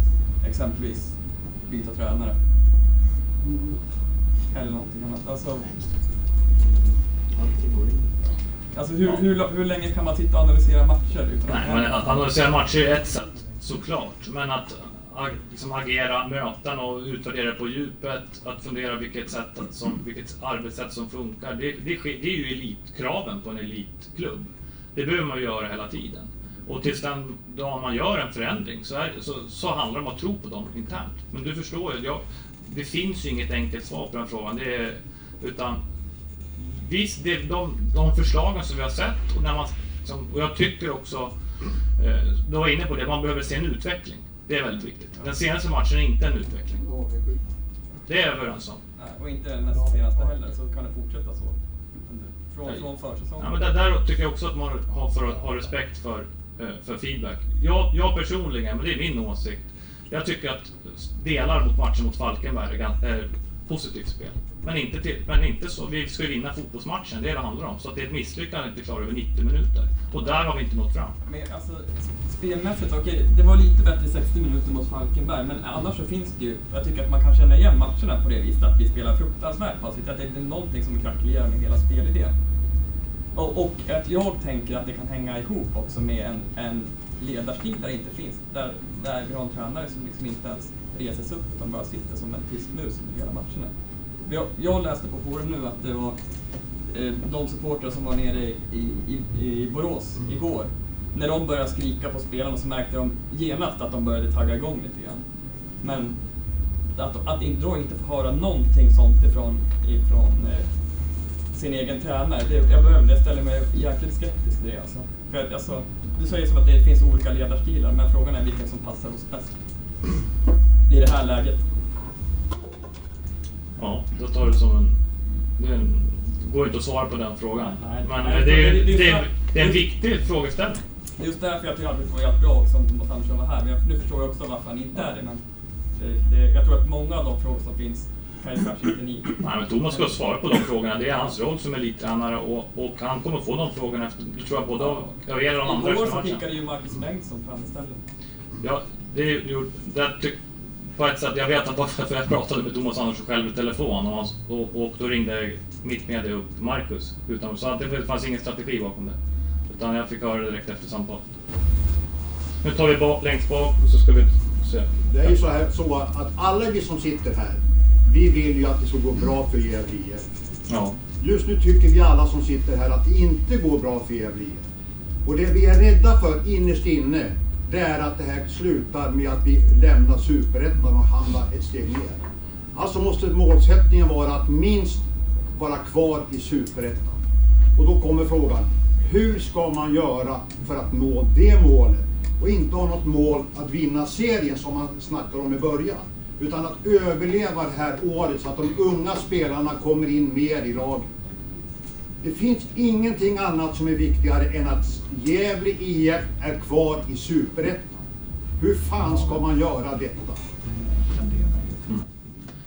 Exempelvis byta tränare. Eller någonting annat. Alltså, alltså hur, hur, hur länge kan man sitta och analysera matcher utan att Nej, men att analysera matcher är ett sätt, såklart. Men att ag- liksom agera möten och utvärdera på djupet, att fundera vilket, sätt att- som, vilket arbetssätt som funkar. Det, det, det är ju elitkraven på en elitklubb. Det behöver man göra hela tiden. Och tills den dag man gör en förändring så, är, så, så handlar det om att tro på dem internt. Men du förstår ju, jag, det finns ju inget enkelt svar på den frågan. Det är, utan Visst, det, de, de förslagen som vi har sett och, när man, som, och jag tycker också, eh, du var inne på det, man behöver se en utveckling. Det är väldigt viktigt. Den senaste matchen är inte en utveckling. Det är jag överens om. Och inte näst senaste heller, så kan det fortsätta så. Från, från försäsongen. Ja, men där, där tycker jag också att man har, för att ha respekt för, eh, för feedback. Jag, jag personligen, men det är min åsikt, jag tycker att delar mot matchen mot Falkenberg är eh, positivt spel. Men inte, till, men inte så. Vi ska ju vinna fotbollsmatchen, det är det det handlar om. Så att det är ett misslyckande att inte klara över 90 minuter. Och där har vi inte nått fram. Men alltså, spelmässigt, okej, det var lite bättre 60 minuter mot Falkenberg, men annars så finns det ju, jag tycker att man kan känna igen matcherna på det viset att vi spelar fruktansvärt passivt, att det är någonting som krackelerar med hela spelidén. Och, och att jag tänker att det kan hänga ihop också med en, en ledarstil där det inte finns, där, där vi har en tränare som liksom inte ens reser sig upp utan bara sitter som en tyst mus under hela matcherna. Jag, jag läste på forum nu att det var eh, de supportrar som var nere i, i, i Borås igår. När de började skrika på spelarna så märkte de genast att de började tagga igång lite grann. Men att, att inte, då inte få höra någonting sånt ifrån, ifrån eh, sin egen tränare, det, jag, behöver, det ställer mig jäkligt skeptisk till det. Alltså. För att, alltså, säger som att det finns olika ledarstilar, men frågan är vilken som passar oss bäst i det här läget. Ja, då tar du som en... Det går inte att svara på den frågan. Nej, Men nej, eh, det, är, det- det- det, är, det är en viktig frågeställning. Det är Just därför jag tycker att det var bra också om Thomas Andersson var här. Men jag, nu förstår jag också varför han inte är det. Men det, det, jag tror att många av de frågor som finns men kanske inte ni. Nej, men Thomas ska svara på de frågorna. Det är hans roll som elittränare och, och han kommer få de frågorna efter, det tror jag, både av er och de andra Igår så matchen. ju Marcus Bengtsson fram istället. Ja, det är på ett sätt, jag vet att för jag pratade med Thomas Andersson själv i telefon och, och, och då ringde mitt media upp Marcus. Utan, så att det fanns ingen strategi bakom det. Utan jag fick höra det direkt efter samtalet. Nu tar vi bak, längst bak och så ska vi se. Det är ju så, här, så att alla vi som sitter här, vi vill ju att det ska gå bra för Gävle IF. Ja. Just nu tycker vi alla som sitter här att det inte går bra för Gävle IF. Och det vi är rädda för innerst inne, det är att det här slutar med att vi lämnar Superettan och hamnar ett steg ner. Alltså måste målsättningen vara att minst vara kvar i Superettan. Och då kommer frågan, hur ska man göra för att nå det målet? Och inte ha något mål att vinna serien som man snackade om i början. Utan att överleva det här året så att de unga spelarna kommer in mer i laget. Det finns ingenting annat som är viktigare än att Gävle IF är kvar i Superettan. Hur fan ska man göra detta?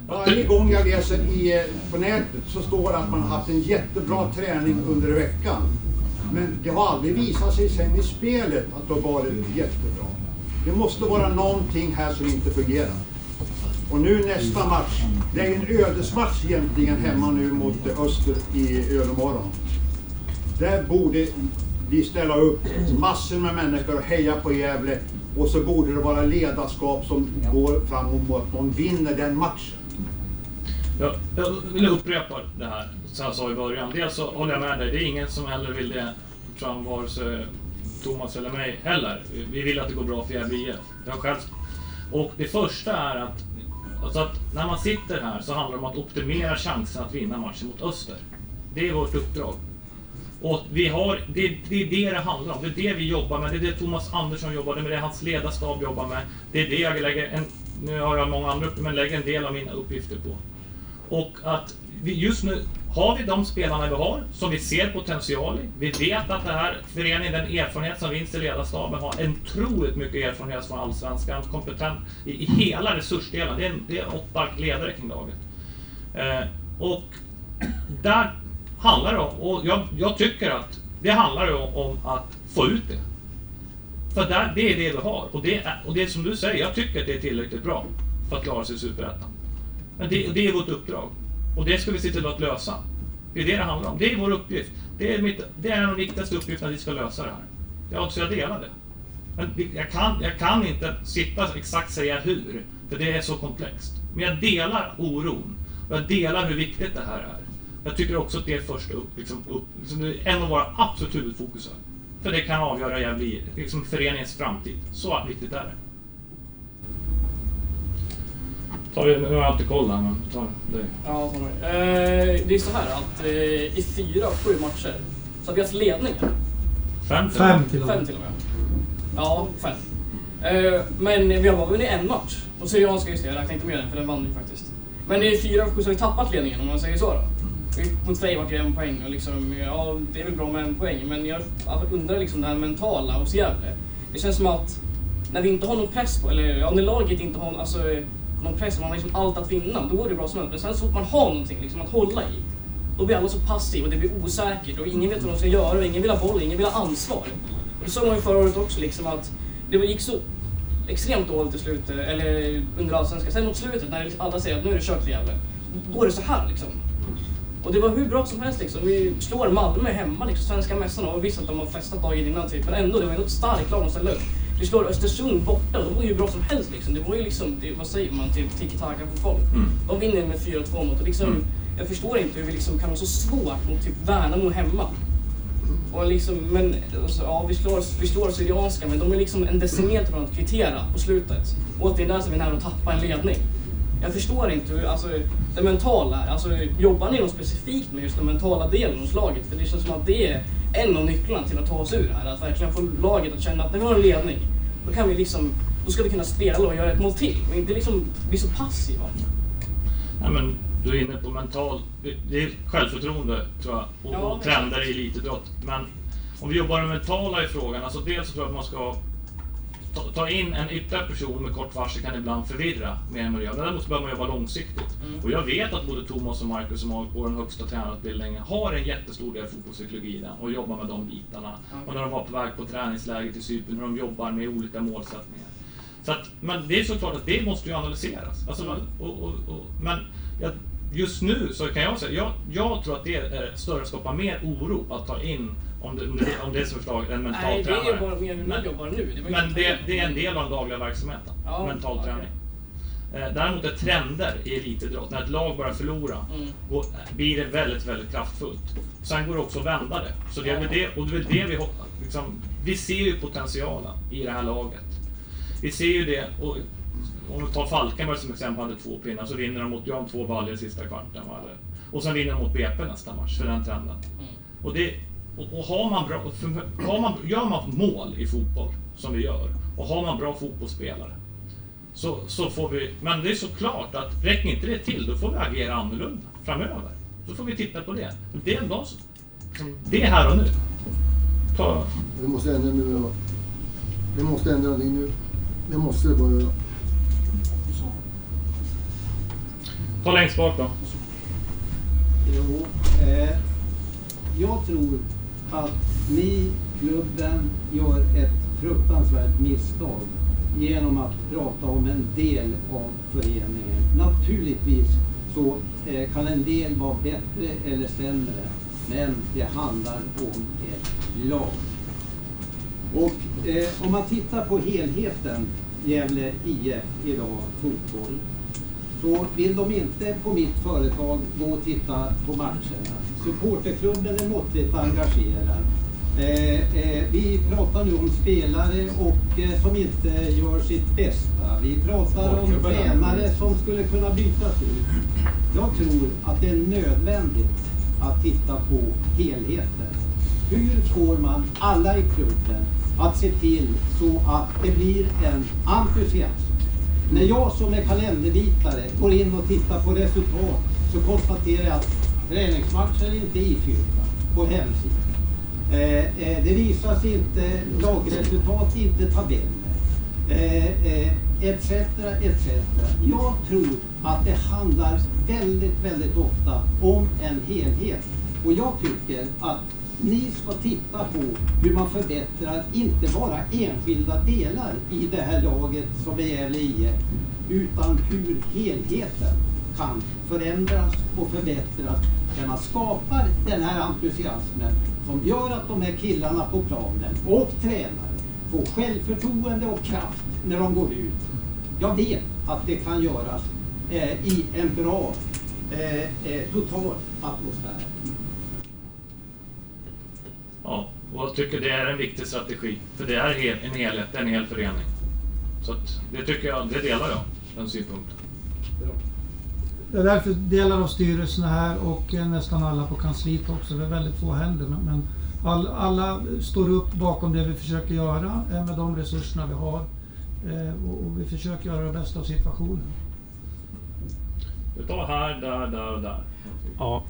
Varje gång jag läser i, på nätet så står det att man har haft en jättebra träning under veckan. Men det har aldrig visat sig sen i spelet att det har varit jättebra. Det måste vara någonting här som inte fungerar. Och nu nästa match, det är en ödesmatch egentligen hemma nu mot Öster i övermorgon. Där borde vi ställa upp massor med människor och heja på Gävle. Och så borde det vara ledarskap som går framåt mot att de vinner den matchen. Jag, jag vill upprepa det här som jag sa i början. Dels så håller jag med dig, det är ingen som heller vill det, fram, vare sig Thomas eller mig heller. Vi vill att det går bra för Gävle IF. Jag själv. Och det första är att, så att när man sitter här så handlar det om att optimera chansen att vinna matchen mot Öster. Det är vårt uppdrag. Och vi har, det, det är det det handlar om. Det är det vi jobbar med. Det är det Thomas Andersson jobbar med. Det är hans ledarstab jobbar med. Det är det jag lägger en, nu har jag många andra uppgifter, men lägger en del av mina uppgifter på. Och att vi just nu har vi de spelarna vi har, som vi ser potential i. Vi vet att det här föreningen, den erfarenhet som finns i ledarstaben, har en otroligt mycket erfarenhet från Allsvenskan, kompetent i, i hela resursdelen. Det är, det är åtta ledare kring laget. Eh, och där handlar det om, och jag, jag tycker att det handlar om, om att få ut det. För där, det är det vi har. Och det, är, och det är som du säger, jag tycker att det är tillräckligt bra för att klara sig i Superettan. Men det, det är vårt uppdrag. Och det ska vi se till att lösa. Det är det det handlar om. Det är vår uppgift. Det är, mitt, det är en av de viktigaste uppgifterna vi ska lösa det här. Jag, så jag delar det. Men jag kan, jag kan inte sitta exakt säga hur, för det är så komplext. Men jag delar oron. Och jag delar hur viktigt det här är. Jag tycker också att det är första upp, liksom, upp, liksom, det är en av våra absolut huvudfokus. För det kan avgöra Gävle, liksom föreningens framtid. Så viktigt är det. Tar vi, nu har jag alltid koll här, men ta det. Ja. Eh, det är så här att eh, i fyra av sju matcher så har vi haft ledningar. Fem till. Fem till och med. Fem till och med. Ja, fem. Eh, men vi har bara vunnit en match. Och Syrianska, just det, jag räknar inte med den för den vann vi faktiskt. Men i fyra av sju så har vi tappat ledningen om man säger så då. Mot Frej vart det en poäng och liksom, ja det är väl bra med en poäng men jag undrar liksom det här mentala hos Gävle. Det känns som att när vi inte har någon press på, eller ja, när laget inte har alltså, någon press, man har liksom allt att vinna, då går det bra som helst. Men sen så fort man har någonting liksom, att hålla i, då blir alla så passiva och det blir osäkert och ingen vet vad de ska göra och ingen vill ha boll, ingen vill ha ansvar. Och det såg man ju förra året också, liksom, att det gick så extremt dåligt i slutet, eller under allsvenskan. Sen mot slutet när liksom alla säger att nu är det kört för Gävle, då går det så här liksom. Och det var hur bra som helst liksom. Vi slår Malmö hemma, liksom, svenska mästarna. Och visst att de har festat dagen innan typ, men ändå, det var ändå ett starkt lag de ställde upp. Vi slår Östersund borta, de var ju bra som helst liksom. Det var ju liksom, det, vad säger man, typ tiki-taka fotboll. Mm. De vinner med 4-2 mot, och liksom, Mm. jag förstår inte hur vi liksom kan ha så svårt mot typ Värnamo hemma. Och liksom, men, alltså, ja, vi slår, vi slår Syrianska, men de är liksom en decimeter från att kvittera på slutet. Och det är där som vi är nära att tappa en ledning. Jag förstår inte hur, alltså, det mentala, alltså, jobbar ni något specifikt med just den mentala delen hos laget? För det känns som att det är en av nycklarna till att ta oss ur det här. Att verkligen få laget att känna att när vi har en ledning, då kan vi liksom, då ska vi kunna spela och göra ett mål till. Och inte liksom bli så passiva. Nej, men du är inne på mental... Det är självförtroende, tror jag, och, Ja, och trender i elitidrott. Men om vi jobbar med mentala i frågan, alltså dels så tror jag att man ska ta, in en ytterligare person med kort varsel kan ibland förvirra mer än vad det gör. Däremot behöver man jobba långsiktigt. Mm. Och jag vet att både Thomas och Marcus som har på den högsta tränarutbildningen har en jättestor del fotbollspsykologi i den och jobbar med de bitarna. Och när de var på väg på träningsläger till Cypern, hur de jobbar med olika målsättningar. Så att, men det är såklart att det måste ju analyseras. Alltså, man- och, och, och, men jag, just nu så kan jag säga, jag, jag tror att det är större, skapar mer oro att ta in om det, om det, om det är som förslag, en mental Nej, det är ju tränare. bara mer hur Men- ni jobbar nu. Det men det, det är en del av den dagliga verksamheten, Ja, mental okej. träning. Eh, Däremot är trender i elitidrott, när ett lag börjar förlora, Mm. går, blir det väldigt, väldigt kraftfullt. Sen går det också att vända det. Så det är väl det, och det är det vi hoppas. Liksom, vi ser ju potentialen i det här laget. Vi ser ju det, och om vi tar Falkenberg som exempel, hade två pinnar, så vinner de mot, de två baljor i sista kvarten. Och sen vinner de mot BP nästa match, för den trenden. Och, det, och, och har man bra, har man, gör man mål i fotboll, som vi gör, och har man bra fotbollsspelare, så, så får vi... Men det är såklart att räcker inte det till, då får vi agera annorlunda framöver. Så får vi titta på det. Det är en dag som... som- Det är här och nu. Ta, Vi måste ändra nu. Vi måste ändra någonting nu. Det måste det bara göra. ta längst bak då. Jo, eh, jag tror att ni, klubben, gör ett fruktansvärt misstag genom att prata om en del av föreningen. Naturligtvis så eh, kan en del vara bättre eller sämre, men det handlar om ett lag. Och eh, om man tittar på helheten Gävle IF idag, fotboll, så vill de inte på mitt företag gå och titta på matcherna. Supporterklubben är måttligt engagerad. Eh, eh, vi pratar nu om spelare och, eh, som inte gör sitt bästa. Vi pratar om tränare som skulle kunna bytas ut. Jag tror att det är nödvändigt att titta på helheten. Hur får man alla i klubben att se till så att det blir en entusiasm? När jag som är kalenderbitare går in och tittar på resultat så konstaterar jag att träningsmatcher är inte ifyllda på hemsidan. Eh, eh, det visas inte lagresultat, inte tabeller. Eh, eh, etc, etc. Jag tror att det handlar väldigt, väldigt ofta om en helhet. Och jag tycker att ni ska titta på hur man förbättrar, inte bara enskilda delar i det här laget som är gäller i, utan hur helheten kan förändras och förbättras. Där man skapar den här entusiasmen som gör att de här killarna på planen och tränare får självförtroende och kraft när de går ut. Jag vet att det kan göras eh, i en bra eh, eh, total atmosfär. Ja, och jag tycker det är en viktig strategi. För det är en helhet, en hel förening. Så att det tycker jag, det delar jag, den synpunkten. Det är därför delar av styrelserna här och eh, nästan alla på kansliet också. Det är väldigt få händer. men- all, alla står upp bakom det vi försöker göra eh, med de resurserna vi har. Eh, Och och vi försöker göra det bästa av situationen. Vi tar här, där, där och där. Ja.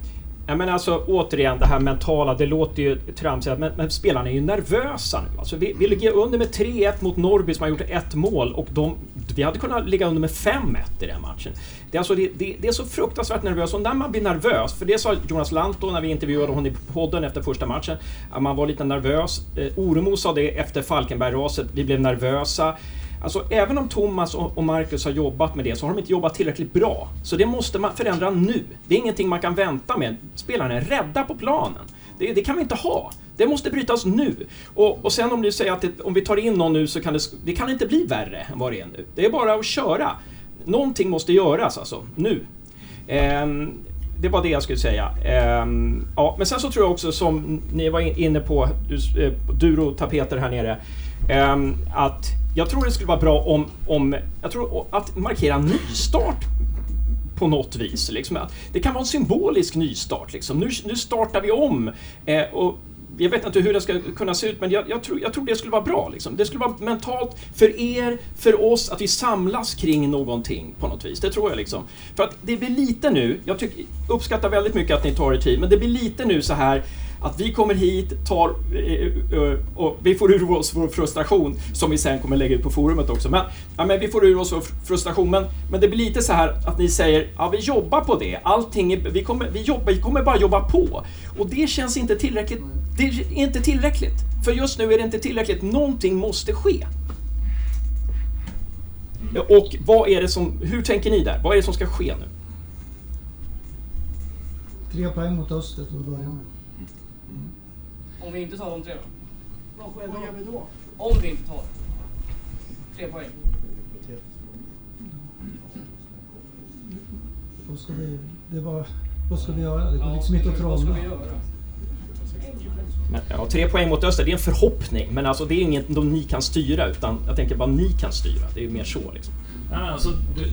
Ja, men alltså återigen det här mentala, det låter ju tramsigt men, men spelarna är ju nervösa nu. Alltså, vi, vi ligger under med 3-1 mot Norrby som har gjort ett mål och de, vi hade kunnat ligga under med 5-1 i den matchen. Det är, alltså, det, det, det är så fruktansvärt nervöst och när man blir nervös, för det sa Jonas Lantto när vi intervjuade honom i podden efter första matchen, att man var lite nervös. Eh, Oremo sa det efter Falkenberg-raset, vi blev nervösa. Alltså även om Thomas och Marcus har jobbat med det så har de inte jobbat tillräckligt bra. Så det måste man förändra nu. Det är ingenting man kan vänta med. Spelarna är rädda på planen. Det, det kan vi inte ha. Det måste brytas nu. Och, och sen om du säger att det, om vi tar in någon nu så kan det, det kan inte bli värre än vad det är nu. Det är bara att köra. Någonting måste göras alltså, nu. Ehm, det var det jag skulle säga. Ehm, ja, men sen så tror jag också som ni var inne på, du, eh, och tapeter här nere, Ehm, att jag tror det skulle vara bra om, om jag tror att markera nystart på något vis. Liksom. Det kan vara en symbolisk nystart. Liksom. Nu, nu startar vi om. Eh, och jag vet inte hur det ska kunna se ut, men jag, jag, tror, jag tror det skulle vara bra. Liksom. Det skulle vara mentalt för er, för oss, att vi samlas kring någonting på något vis. Det tror jag. liksom. För att det blir lite nu, jag tycker, uppskattar väldigt mycket att ni tar er tid, men det blir lite nu så här att vi kommer hit, tar, eh, eh, och vi får ur oss vår frustration som vi sen kommer lägga ut på forumet också. Men, ja, men vi får ur oss vår frustration. Men, men det blir lite så här att ni säger ja, vi jobbar på det. Allting är, vi, kommer, vi, jobbar, vi kommer bara jobba på. Och det känns inte tillräckligt. Det är inte tillräckligt. För just nu är det inte tillräckligt. Någonting måste ske. Och vad är det som, hur tänker ni där? Vad är det som ska ske nu? Tre poäng mot Öster till att börja med. Om vi inte tar de tre då? Vad gör vi då? Om vi inte tar tre poäng. Vad ska vi, det är bara, vad ska vi göra? Det går liksom inte att Vad trolla. Men, ja, tre poäng mot Öster, det är en förhoppning. Men alltså, det är inget de ni kan styra, utan jag tänker bara ni kan styra. Det är mer så liksom. Nej, men alltså, du,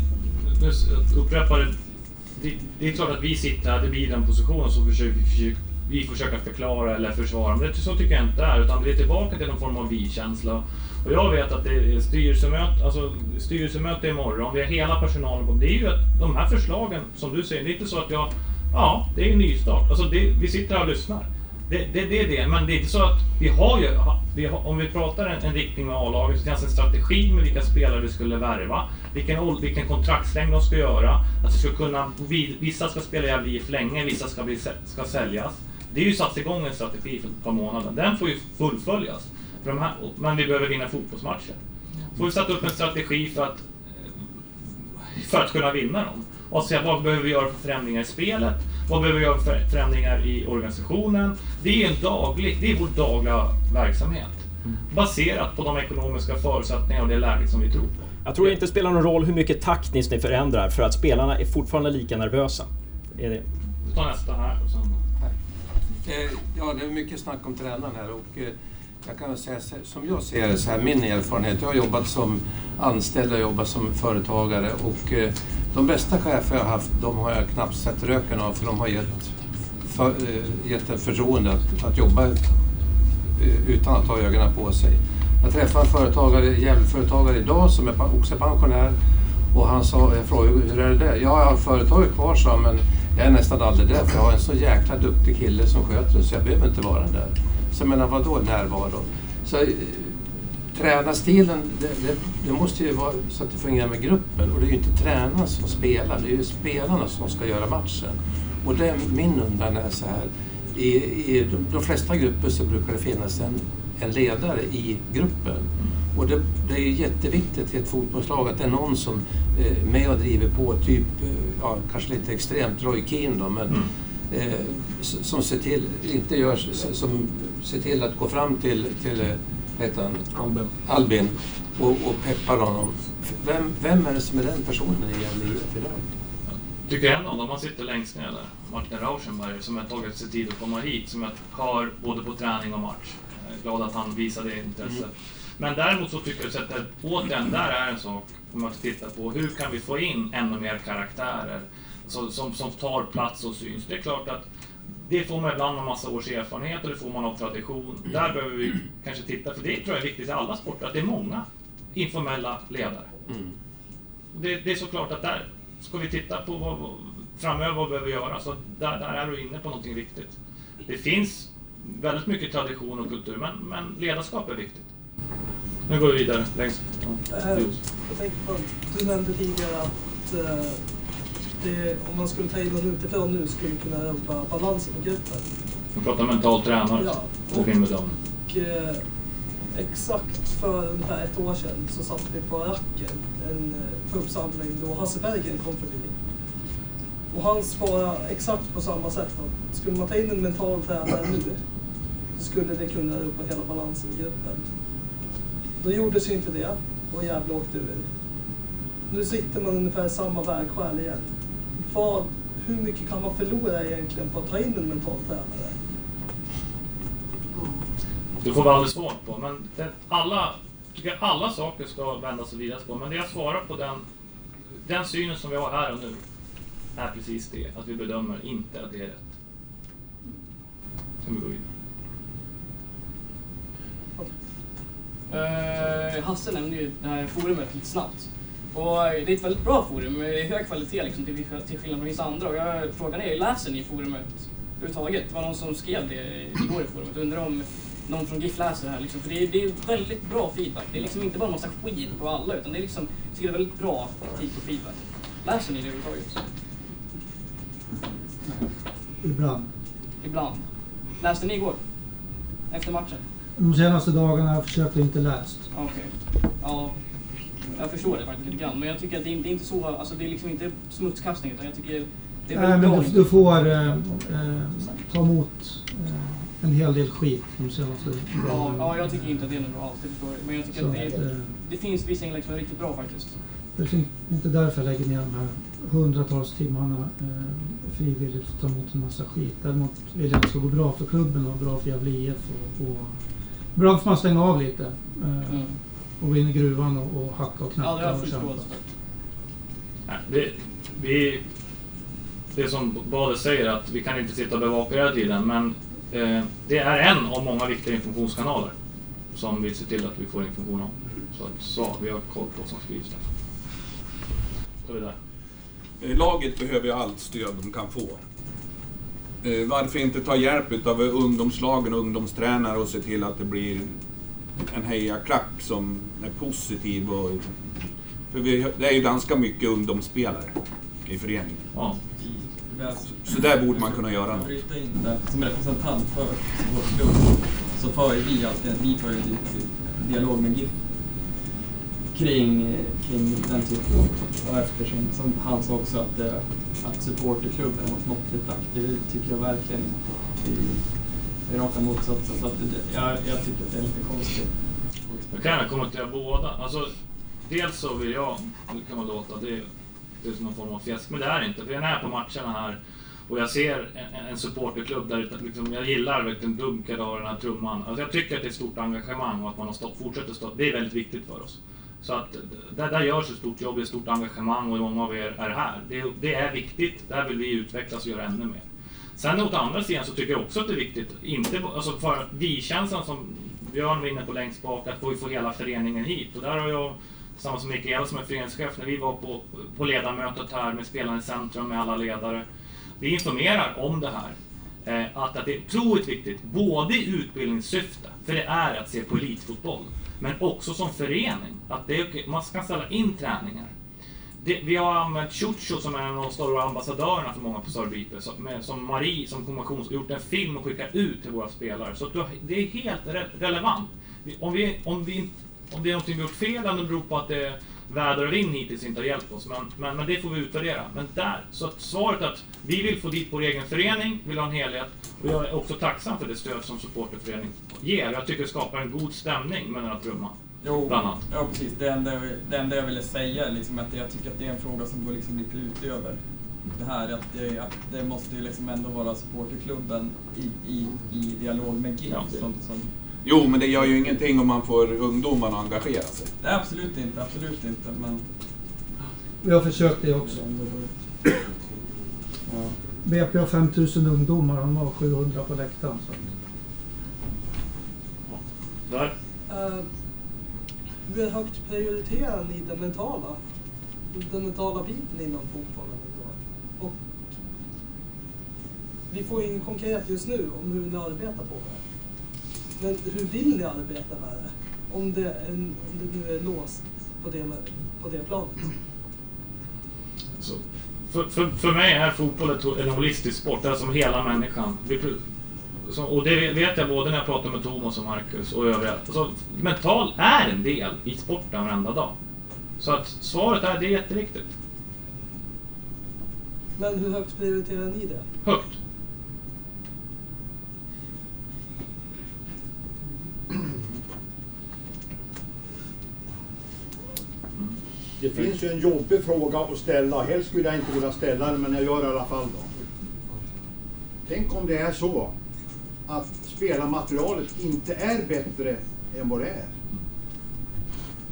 du, upprepar det. det. Det är klart att vi sitter här, det blir den positionen så försöker vi försöker, vi försöker förklara eller försvara. Men det, så tycker jag inte det är, utan det är tillbaka till någon form av vi-känsla. Och jag vet att det är styrelsemöte, alltså styrelsemöte imorgon, vi har hela personalen på. Det är ju att de här förslagen, som du säger, det är inte så att jag... Ja, det är en nystart. Alltså det, vi sitter här och lyssnar. Det, det, det är det, men det är inte så att vi har ju, vi har, om vi pratar en, en riktning med A-laget så finns en strategi med vilka spelare vi skulle värva, vilken, vilken kontraktslängd de ska göra, att det ska kunna, vissa ska spela i länge, vissa ska, bli, ska säljas. Det är ju satt igång en strategi för ett par månader, den får ju fullföljas. För här, men vi behöver vinna fotbollsmatcher. Får vi sätta upp en strategi för att, för att kunna vinna dem. Och se vad behöver vi göra för förändringar i spelet? Vad behöver vi göra för förändringar i organisationen? Det är, en daglig, det är vår dagliga verksamhet. Baserat på de ekonomiska förutsättningarna och det läget som vi tror på. Jag tror det inte spelar någon roll hur mycket taktiskt ni förändrar, för att spelarna är fortfarande lika nervösa. Är det? Vi tar nästa här och sen... Eh, ja, det är mycket snack om tränaren här och eh, jag kan väl säga som jag ser det så här, min erfarenhet. Jag har jobbat som anställd, jag har jobbat som företagare och eh, de bästa chefer jag har haft, de har jag knappt sett röken av för de har gett, för, gett ett förtroende att, att jobba utan att ha ögonen på sig. Jag träffade en företagare, Gävleföretagare idag som är också pensionär och han sa, jag frågade hur är det där? Ja, jag har företaget kvar sa han, men jag är nästan aldrig där för jag har en så jäkla duktig kille som sköter det så jag behöver inte vara där. Så jag menar, vadå närvaro? Så eh, tränarstilen, det, det, det måste ju vara så att det fungerar med gruppen och det är ju inte tränaren som spelar, det är ju spelarna som ska göra matchen. Och det är min undran är så här, i, i de, de flesta grupper så brukar det finnas en, en ledare i gruppen. Och det, det är jätteviktigt i ett fotbollslag att det är någon som eh, är med och driver på, typ, eh, ja, kanske lite extremt, Roy Keane då, men eh, s- som ser till, inte gör, som ser till att gå fram till, till eh, heter han? Albin. Albin och, och peppar honom. Vem, vem är det som är den personen i Gävle IF idag? tycker en av dem, han sitter längst ner där, Martin Rauschenberg, som har tagit sig tid att komma hit, som jag hör både på träning och match. Jag är glad att han visade intresse. Men däremot så tycker jag att återigen, där är en sak, om man tittar på hur kan vi få in ännu mer karaktärer så, som, som tar plats och syns. Det är klart att det får man ibland med massa års erfarenhet och det får man av tradition. Där behöver vi kanske titta, för det tror jag är viktigt i alla sporter, att det är många informella ledare. Det, det är såklart att där ska vi titta på vad, vad- framöver vad vi behöver göra. Så där, där är du inne på någonting viktigt. Det finns väldigt mycket tradition och kultur, men, men ledarskap är viktigt. Nu går vi vidare. Längst. Ja. Jag tänkte på, du nämnde tidigare att eh, det, om man skulle ta in någon utifrån nu skulle kunna rubba balansen i gruppen. Vi pratar mental tränare. Ja. Och. Och eh, exakt för ungefär ett år sedan så satt vi på Racken, en eh, pubsamling då Hasse Bergen kom förbi. Och han svarade exakt på samma sätt att skulle man ta in en mental tränare nu så skulle det kunna rubba hela balansen i gruppen. Då gjordes ju inte det och Gävle åkte ur. Nu sitter man ungefär i samma vägskäl igen. Vad, hur mycket kan man förlora egentligen på att ta in en mental tränare? Det får vi aldrig svar på, men det, alla, tycker jag alla saker ska vändas och vridas på. Men det jag svarar på den, den synen som vi har här och nu är precis det, att vi bedömer inte att det är rätt. Ska vi gå vidare? Eh, Hasse nämnde ju det här forumet lite snabbt. Och eh, det är ett väldigt bra forum med hög kvalitet liksom, till, till skillnad från vissa andra. Och jag, frågan är, läser ni forumet överhuvudtaget? Det var någon som skrev det igår i forumet. Undrar om någon från GIF läser det här. Liksom. För det är, det är väldigt bra feedback. Det är liksom inte bara en massa skit på alla, utan det är liksom, det är väldigt bra kritik och feedback. Läser ni det överhuvudtaget? Ibland. Ibland. Läste ni igår? Efter matchen? De senaste dagarna har jag försökt att inte läst. Okej. Ja, jag förstår det faktiskt lite grann. Men jag tycker att det är, inte så, alltså det är liksom inte smutskastning utan jag tycker det är Nej, men du, du får eh, eh, ta emot eh, en hel del skit de senaste Ja, dagarna. ja, jag tycker inte att det är något bra alls, det förstår jag. Men jag tycker Så att det, är, eh, det finns vissa inlägg som är riktigt bra faktiskt. Det är inte därför jag lägger ner de här hundratals timmarna eh, frivilligt för att ta emot en massa skit. Däremot vill jag att det ska gå bra för klubben och bra för Gävle IF. Och, och bra för man stänga av lite. Eh, Mm. Och gå in i gruvan och, och hacka och knacka. Ja, det har jag förståelse det, vi, det som Bade säger att vi kan inte sitta och bevaka hela tiden men eh, det är en av många viktiga informationskanaler som vi ser till att vi får information om. Så, så vi har koll på vad som skrivs där. Så är det där. Eh, Laget behöver ju allt stöd de kan få. Eh, Varför inte ta hjälp av ungdomslagen och ungdomstränare och se till att det blir en hejaklack som är positiv. Och, för vi, det är ju ganska mycket ungdomsspelare i föreningen. Ja. Så där borde man kunna göra något. Bryta in där. Som representant för vår klubb så för vi alltid vi för ju en dialog med GIF kring, kring den typen av och eftersom som han sa också att, eh, att supporterklubben var måttligt aktiv, det tycker jag verkligen. Det är raka motsatsen. Så att det, jag, jag tycker att det är lite konstigt. Jag kan gärna kommentera båda. Alltså, dels så vill jag, det kan man låta, det, det är som någon form av fjäsk, men det är det inte. För jag är här på matcherna här och jag ser en, en supporterklubb där liksom, jag gillar verkligen dunket av den här trumman. Alltså jag tycker att det är ett stort engagemang och att man har stått, fortsätter stå. Det är väldigt viktigt för oss. Så att där, där görs ett stort jobb, det är ett stort engagemang och många av er är här. Det, det är viktigt, där vill vi utvecklas och göra ännu mer. Sen åt andra sidan så tycker jag också att det är viktigt, inte, alltså för vi-känslan som Björn var inne på längst bak, att vi får hela föreningen hit. Och där har jag, tillsammans med Mikael som är föreningschef, när vi var på, på ledarmötet här med Spelarna i centrum med alla ledare. Vi informerar om det här. Eh, att, att det är otroligt viktigt, både i utbildningssyfte, för det är att se på elitfotboll, men också som förening. Att det är, okej, man ska ställa in träningar. Det, vi har använt Chucho som är en av de stora ambassadörerna för många på Sörbype, som, som Marie som konventions gjort en film och skickat ut till våra spelare. Så att du, det är helt re, relevant. Om, vi, om, vi, om det är någonting vi gjort fel eller om det beror på att det väder och vind hittills inte har hjälpt oss. Men, men, men det får vi utvärdera. Men där, så att svaret att vi vill få dit vår egen förening, vill ha en helhet. Och jag är också tacksam för det stöd som supporterföreningen ger. Jag tycker det skapar en god stämning med den här trumman. Jo, ja precis. Det enda, det enda jag ville säga är liksom att jag tycker att det är en fråga som går liksom lite utöver det här. Att det, att det måste ju liksom ändå vara supporterklubben i, i, i dialog med GIF Ja. som, som... Jo, men det gör ju ingenting om man får ungdomarna att engagera sig. Nej, absolut inte. Absolut inte. Men... Vi har försökt det också. BP har 5000 ungdomar, de har 700 på läktaren. Så. att- Där. Eh, hur högt prioriterar ni den mentala, den mentala biten inom fotbollen idag? Och vi får ju inget konkret just nu om hur ni arbetar på det. Men hur vill ni arbeta med det? Om det, en, om det nu är låst på det, på det planet. Så, för, för, för mig är fotboll ett- en holistisk sport, det är som hela människan. Så, och det vet jag både när jag pratar med Thomas och Marcus och övriga. Alltså, mental är en del i sporten varenda dag. Så att svaret är, det är jätteviktigt. Men hur högt prioriterar ni det? Högt. Det finns ju en jobbig fråga att ställa. Helst skulle jag inte vilja ställa den, men jag gör det i alla fall då. Tänk om det är så att spelarmaterialet inte är bättre än vad det är.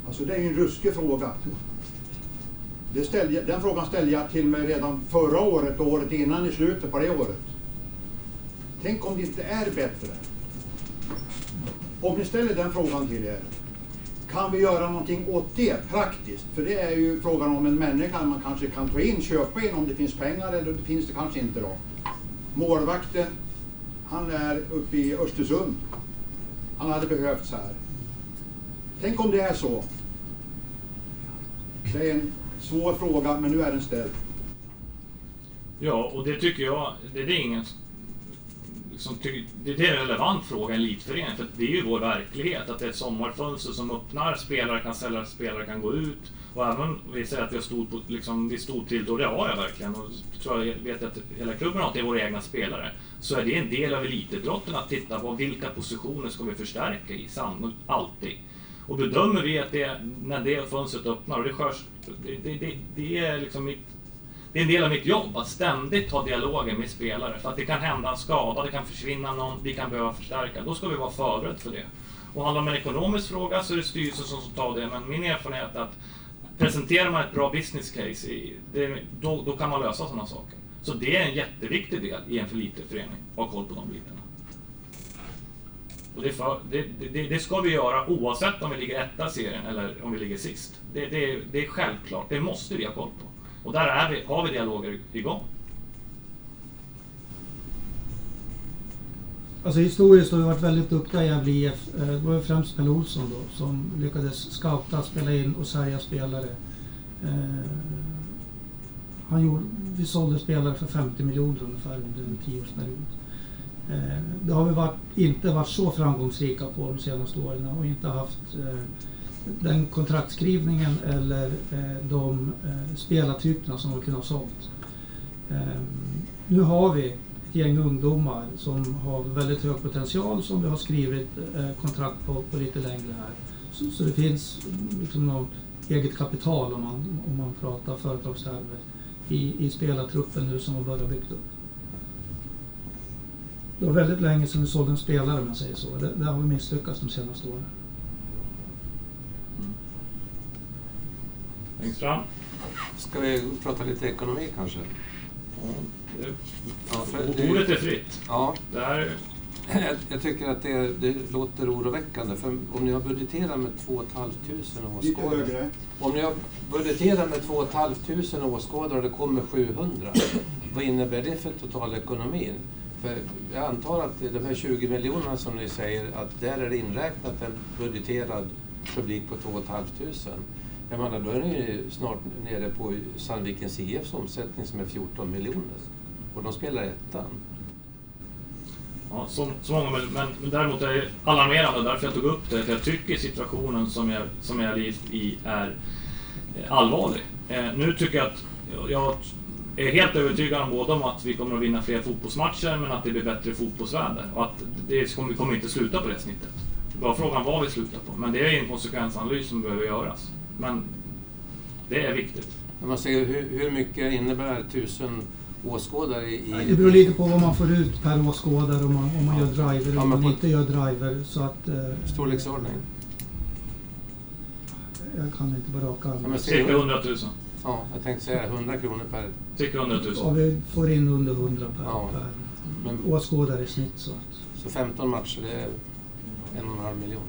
Alltså det är ju en ruskig fråga. Ställde, den frågan ställde jag till mig redan förra året och året innan i slutet på det året. Tänk om det inte är bättre. Om ni ställer den frågan till er, kan vi göra någonting åt det praktiskt? För det är ju frågan om en människa man kanske kan ta in, köpa in om det finns pengar eller det finns det kanske inte då. Målvakten, han är uppe i Östersund. Han hade behövts här. Tänk om det är så. Det är en svår fråga, men nu är den ställd. Ja, och det tycker jag, det, är ingen som tycker, det är en relevant fråga i elitföreningen, för det är ju vår verklighet att det är ett sommarfönster som öppnar, spelare kan sälja, spelare kan gå ut. Och även vi säger att vi har stort, liksom, vi stod till, och det har jag verkligen, och tror jag vet att hela klubben har att det är våra egna spelare. Så är det en del av elitidrotten att titta på vilka positioner ska vi förstärka i, samhället, alltid. Och bedömer vi att det, när det fönstret öppnar, och det skörs, det, det, det, det är liksom mitt det är en del av mitt jobb att ständigt ha dialoger med spelare. För att det kan hända en skada, det kan försvinna någon, vi kan behöva förstärka. Då ska vi vara förberedda för det. Och handlar det om en ekonomisk fråga så är det styrelsen som tar det. Men min erfarenhet är att presenterar man ett bra business case, i, det, då, då kan man lösa sådana saker. Så det är en jätteviktig del i en för liten förening, att ha koll på de bitarna. Och det, för, det, det, det ska vi göra oavsett om vi ligger etta i serien eller om vi ligger sist. Det, det, det är självklart, det måste vi ha koll på. Och där är vi, har vi dialoger igång. Alltså historiskt har vi varit väldigt duktiga i Gävle IF. Eh, det var ju främst Pelle Olsson då som lyckades scouta, spela in och sälja spelare. Eh, Han gjorde, vi sålde spelare för 50 miljoner ungefär under en tioårsperiod. Eh, Det har vi varit, inte varit så framgångsrika på de senaste åren och inte haft eh, den kontraktskrivningen eller eh, de eh, spelartyperna som de kunnat ha sålt. Eh, Nu har vi ett gäng ungdomar som har väldigt hög potential som vi har skrivit eh, kontrakt på, på lite längre här. Så, så det finns liksom något eget kapital om man, om man pratar företagstermer i, i spelartruppen nu som har börjat byggt upp. Det var väldigt länge sedan vi sålde en spelare om jag säger så. Det, det har vi misslyckats de senaste åren. Längst fram. Ska vi prata lite ekonomi kanske? Ja, för det- Ordet är fritt. Ja. Det här, Jag, jag tycker att det, det låter oroväckande. För om ni har budgeterat med 2 500 Lite åskådare. Om ni har budgeterat med 2 500 åskådare och det kommer 700. vad innebär det för totalekonomin? För jag antar att de här 20 miljonerna som ni säger, att där är det inräknat en budgeterad publik på 2 500. Jag menar, då är ni ju snart nere på Sandvikens IFs omsättning som är 14 miljoner. Och de spelar ettan. Ja, så, så många, men, men, men däremot är det alarmerande, därför jag tog upp det, för jag tycker situationen som jag, som jag är i är eh, allvarlig. Eh, nu tycker jag att jag är helt övertygad om både om att vi kommer att vinna fler fotbollsmatcher, men att det blir bättre fotbollsväder. Och att det kommer, kommer inte sluta på det snittet. Bara frågan vad vi slutar på. Men det är en konsekvensanalys som behöver göras. Men det är viktigt. Man säger hur, hur mycket innebär tusen åskådare i... Det beror lite på vad man får ut per åskådare om man, om man gör driver Ja, och om man inte gör driver. Så att, eh, Storleksordning? Jag kan inte på rak Ja, arm. Cirka 100 000. Ja, jag tänkte säga 100 kronor per... Cirka 100 000. Och vi får in under 100 per, Ja. per Men- åskådare i snitt. Så att. Så 15 matcher, det är en och en halv miljon.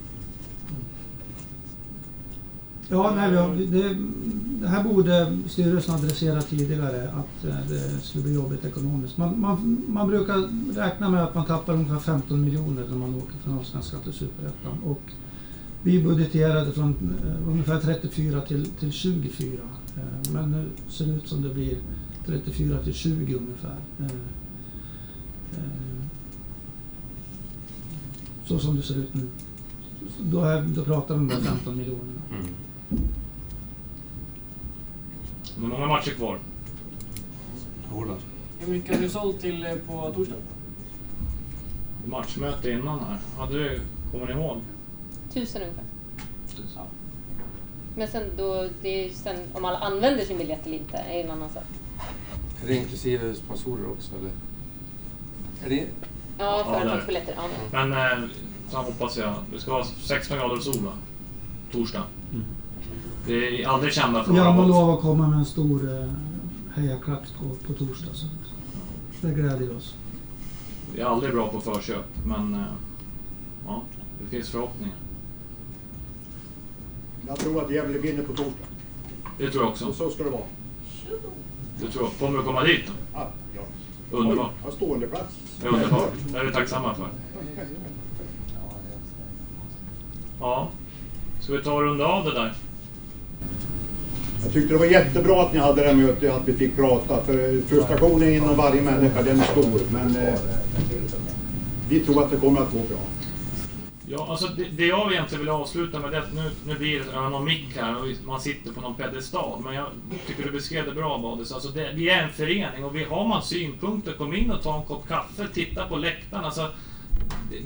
Ja, nej, det, det här borde styrelsen adressera tidigare att eh, det skulle bli jobbigt ekonomiskt. Man, man, man brukar räkna med att man tappar ungefär 15 miljoner när man åker från Allsvenskan till Superettan. Och vi budgeterade från eh, ungefär 34 till, till 24. Eh, men nu ser det ut som det blir 34 till 20 ungefär. Så som det ser ut nu. Då, är, då pratar vi om de 15 miljonerna. Mm. Det är många matcher kvar. Hur mycket har du sålt till eh, på torsdag? Matchmöte innan här. Hade du, kommer ni ihåg? Tusen ungefär. Men sen då, det är ju sen om alla använder sin biljett eller inte är en annan sak. Är det inklusive sponsorer också eller? Är det... Ja, Ja, företagsbiljetter. Ja. Men eh, så hoppas jag. Det ska vara 16 grader och sol va? Torsdag. Det är aldrig kända för att Ja, vara man våld. lovar att komma med en stor eh, hejaklack på, på torsdag. Så det gläder oss. Vi är aldrig bra på förköp, men eh, ja, det finns förhoppningar. Jag tror att Gävle vinner på torsdag. Det tror jag också. Och så ska det vara. Det tror jag. Kommer du komma dit då? Ja, ja. Underbart. Har stående plats. Det är underbart. Det är vi tacksamma för. Ja. Ska vi ta och runda av det där? Jag tyckte det var jättebra att ni hade det här mötet, att vi fick prata. För frustrationen inom varje människa, den är stor. Men eh, vi tror att det kommer att gå bra. Ja, alltså det, det jag egentligen vill avsluta med det, att nu, nu blir det någon mick här och man sitter på någon pedestal, men jag tycker du beskrev det bra Badis. Alltså det, vi är en förening och vi har man synpunkter, kom in och ta en kopp kaffe, titta på läktaren. Alltså, det,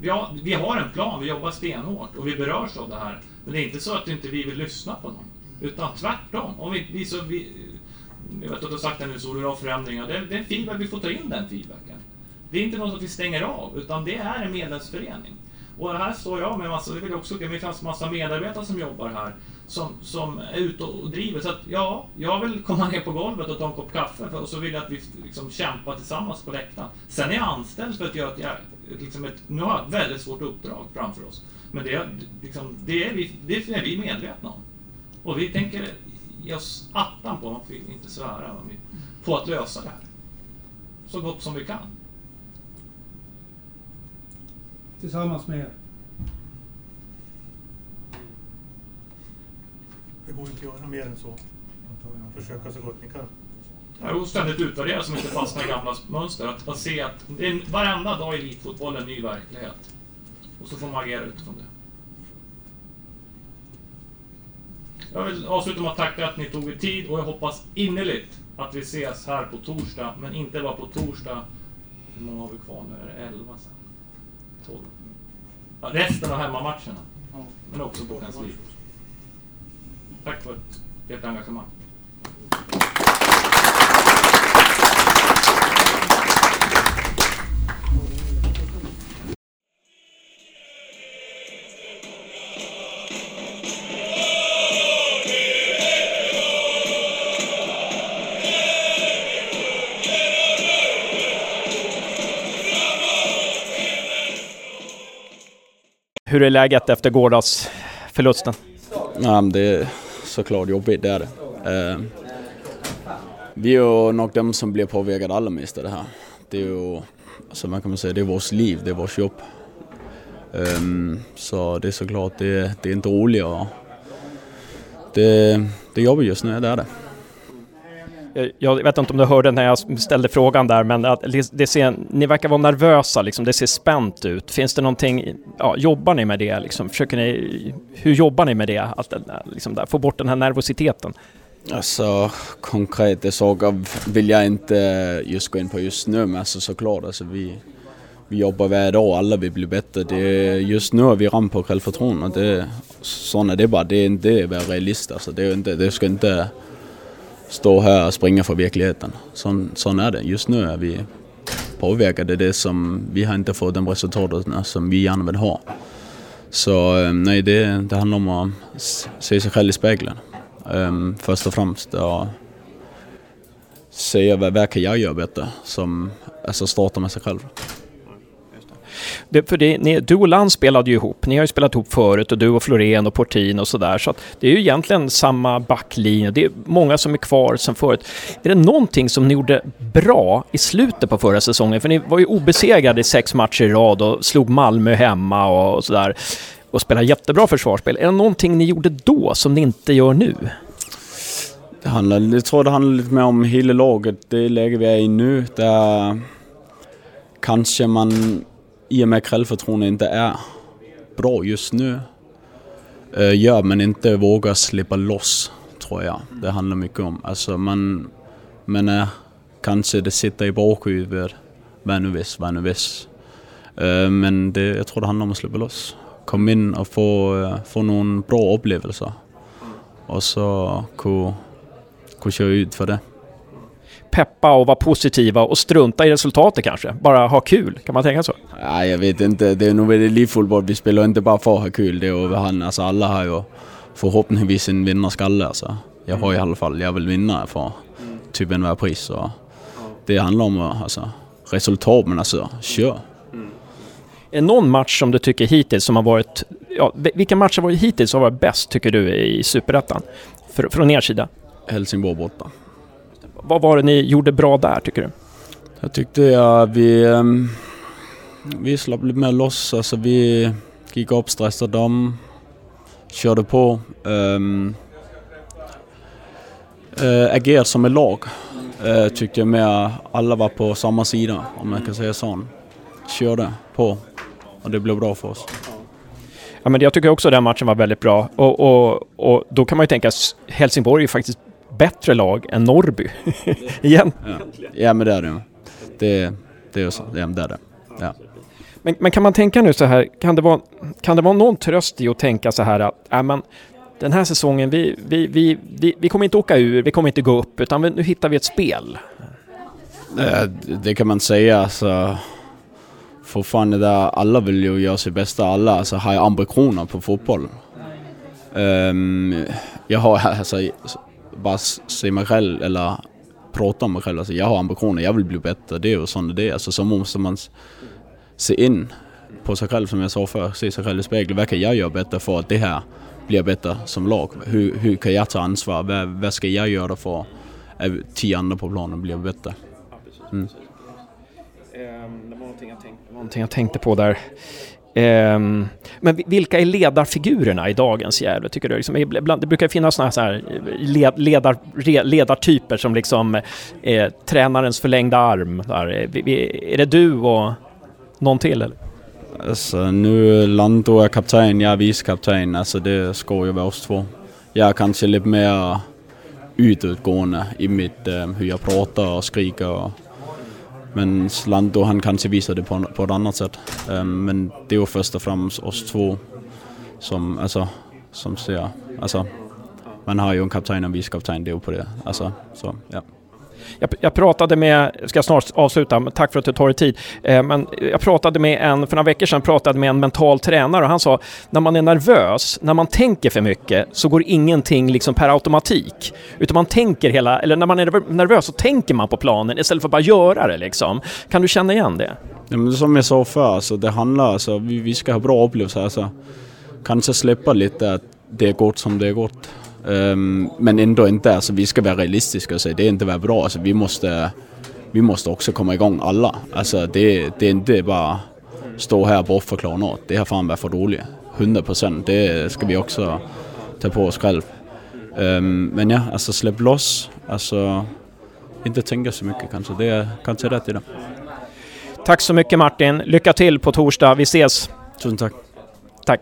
vi, har, vi har en plan, vi jobbar stenhårt och vi berörs av det här. Men det är inte så att inte vi vill lyssna på någon. Utan tvärtom. Om vi, vi, så vi, jag vet att du har sagt det nu, så du har förändringar. Det, det är feedback, vi får ta in den feedbacken. Det är inte något som vi stänger av, utan det är en medlemsförening. Och här står jag med massa, det vill jag också, det finns massa medarbetare som jobbar här som, som är ute och driver. Så att ja, jag vill komma ner på golvet och ta en kopp kaffe för, och så vill jag att vi liksom kämpar tillsammans på läktaren. Sen är jag anställd för att göra ett, liksom ett, nu har jag ett väldigt svårt uppdrag framför oss. Men det, liksom, det, är vi, det är vi medvetna om. Och vi tänker ge oss attan på, man får inte svära, på att lösa det här. Så gott som vi kan. Tillsammans med er. Det går inte att göra mer än så. Försöka så gott ni kan. Jag har ständigt utvärdera som inte fastnar i gamla mönster. Att, att se att det är en, varenda dag i elitfotboll är en ny verklighet. Och så får man agera utifrån det. Jag vill avsluta med att tacka att ni tog er tid och jag hoppas innerligt att vi ses här på torsdag. Men inte bara på torsdag. Hur många har vi kvar nu? Är det 11 sen? 12? Ja, resten av hemmamatcherna. Men också på kansliet. Tack för ert engagemang. Hur är läget efter gårdagsförlusten? Ja, det är såklart jobbigt, det är det. Eh, vi är nog de som blir påverkade allra mest av det här. Det är ju, alltså man kan säga, det är vårt liv, det är vårt jobb. Um, så det är såklart, det, det är inte roligt och det, det är jobbigt just nu, det är det. Jag- vet inte om du hörde när jag ställde frågan där, men att det ser, ni verkar vara nervösa, liksom. det ser spänt ut. Finns det någonting, ja, jobbar ni med det? Liksom? Försöker ni, hur jobbar ni med det? Att liksom där? Få bort den här nervositeten? Alltså konkreta saker vill jag inte just gå in på just nu, men alltså såklart, alltså vi, vi jobbar varje dag och alla vill bli bättre. Det just nu är vi ram på självförtroende. Det, sån är det bara. Det är inte det att vara realist. Alltså, det, är inte, det ska inte stå här och springa för verkligheten. Sån, sån är det. Just nu är vi påverkade. Det som, vi har inte fått de resultaten som vi gärna vill ha. Så eh, nej, det, det handlar om att se sig själv i spegeln. Um, först och främst och se vad, vad kan jag göra bättre? Som, alltså starta med sig själv. Det, för det, ni, du och Land spelade ju ihop. Ni har ju spelat ihop förut och du och Florén och Portin och sådär. Så att det är ju egentligen samma backlinje. Det är många som är kvar sen förut. Är det någonting som ni gjorde bra i slutet på förra säsongen? För ni var ju obesegrade i sex matcher i rad och slog Malmö hemma och, och sådär. Och spelade jättebra försvarsspel. Är det någonting ni gjorde då som ni inte gör nu? Det handlar, jag tror det handlar lite mer om hela laget. Det läge vi är i nu, där kanske man i och med självförtroende inte är bra just nu. Eh, gör man inte vågar släppa loss, tror jag. Det handlar mycket om. Alltså man, man är, kanske det sitter i bakhuvudet. Vad nu visst, vad nu visst. Eh, men det, jag tror det handlar om att släppa loss. Kom in och få, eh, få någon bra upplevelser. Och så kunna kunna köra ut för det. Peppa och vara positiva och strunta i resultatet kanske? Bara ha kul, kan man tänka så? Nej, jag vet inte. Det är nog väldigt livfotboll. Vi spelar inte bara för att ha kul. Det är över han. Alltså alla har ju förhoppningsvis en vinnarskalle. Alltså. Jag har i alla fall, jag vill vinna för typ en pris. Så det handlar om alltså, resultat, men alltså kör. Är det någon match som du tycker hittills som har varit... Ja, vilka matcher var det hittills som har varit bäst, tycker du, i Superettan? Från er sida? Helsingborg borta. Vad var det ni gjorde bra där, tycker du? Jag tyckte ja, vi, ehm, vi slapp lite mer loss. Alltså vi gick upp, stressade dem, körde på. Um, uh, agerade som ett lag. Uh, tyckte jag med alla var på samma sida, om man kan säga så. Körde på och det blev bra för oss. Ja, men jag tycker också den matchen var väldigt bra. Och, och, och då kan man ju tänka att Helsingborg är faktiskt bättre lag än Norrby. Igen. Ja. ja, men det är det. Det, det är så. Det är det. Ja. Men, men kan man tänka nu så här, kan det vara, kan det vara någon tröst i att tänka så här att äh, men, den här säsongen, vi, vi, vi, vi, vi kommer inte åka ur, vi kommer inte gå upp, utan vi, nu hittar vi ett spel. Det, det kan man säga. Alltså, fortfarande där, alla vill ju göra sitt bästa. Alla alltså, har ambitioner på fotboll. Um, jag har alltså, bara se mig själv, eller prata om mig själv. Alltså, jag har ambitioner, jag vill bli bättre. Det ju sånt det är. Alltså, så måste man se in på sig själv som jag sa förr, se sig själv i spegeln. Vad kan jag göra bättre för att det här blir bättre som lag? Hur, hur kan jag ta ansvar? Vad, vad ska jag göra för att tio andra på planen blir bättre? Mm. Det var någonting jag tänkte på där. Um, men vilka är ledarfigurerna i dagens Gävle, tycker du? Liksom, ibland, det brukar finnas såna här led, ledar, ledartyper som liksom är tränarens förlängda arm. Där. Eh, är det du och någon till? Eller? Alltså, nu Lando är kapten, jag är vicekapten. Alltså, det ska ju vara oss två. Jag är kanske lite mer utåtgående i mitt, eh, hur jag pratar och skriker. Och men Zlando han kanske visar det på, på ett annat sätt. Um, men det är ju först och främst oss två som, alltså, som ser, alltså, man har ju en kapten och en vicekapten, det är ju på det. Alltså, så, ja. Jag, jag, pratade med, jag ska snart avsluta, men tack för att du tar dig tid. Eh, men jag pratade med en, för några veckor sedan pratade med en mental tränare och han sa när man är nervös, när man tänker för mycket så går ingenting liksom per automatik. Utan man tänker hela, eller när man är nervös så tänker man på planen istället för att bara göra det liksom. Kan du känna igen det? Ja, men som jag sa förr, alltså, det handlar alltså, vi, vi ska ha bra upplevelser. Alltså, kanske släppa lite att det är gott som det är gott. Um, men ändå inte, alltså, vi ska vara realistiska och säga det är inte vara bra. Alltså, vi, måste, vi måste också komma igång alla. Alltså, det, det är inte bara stå här och bortförklara något. Det har fan varit för dåligt. 100 procent. Det ska vi också ta på oss själv. Um, men ja, alltså släpp loss. Alltså, inte tänka så mycket kanske. Det är kanske rätt i det. Tack så mycket Martin. Lycka till på torsdag. Vi ses. Tusen tack. Tack.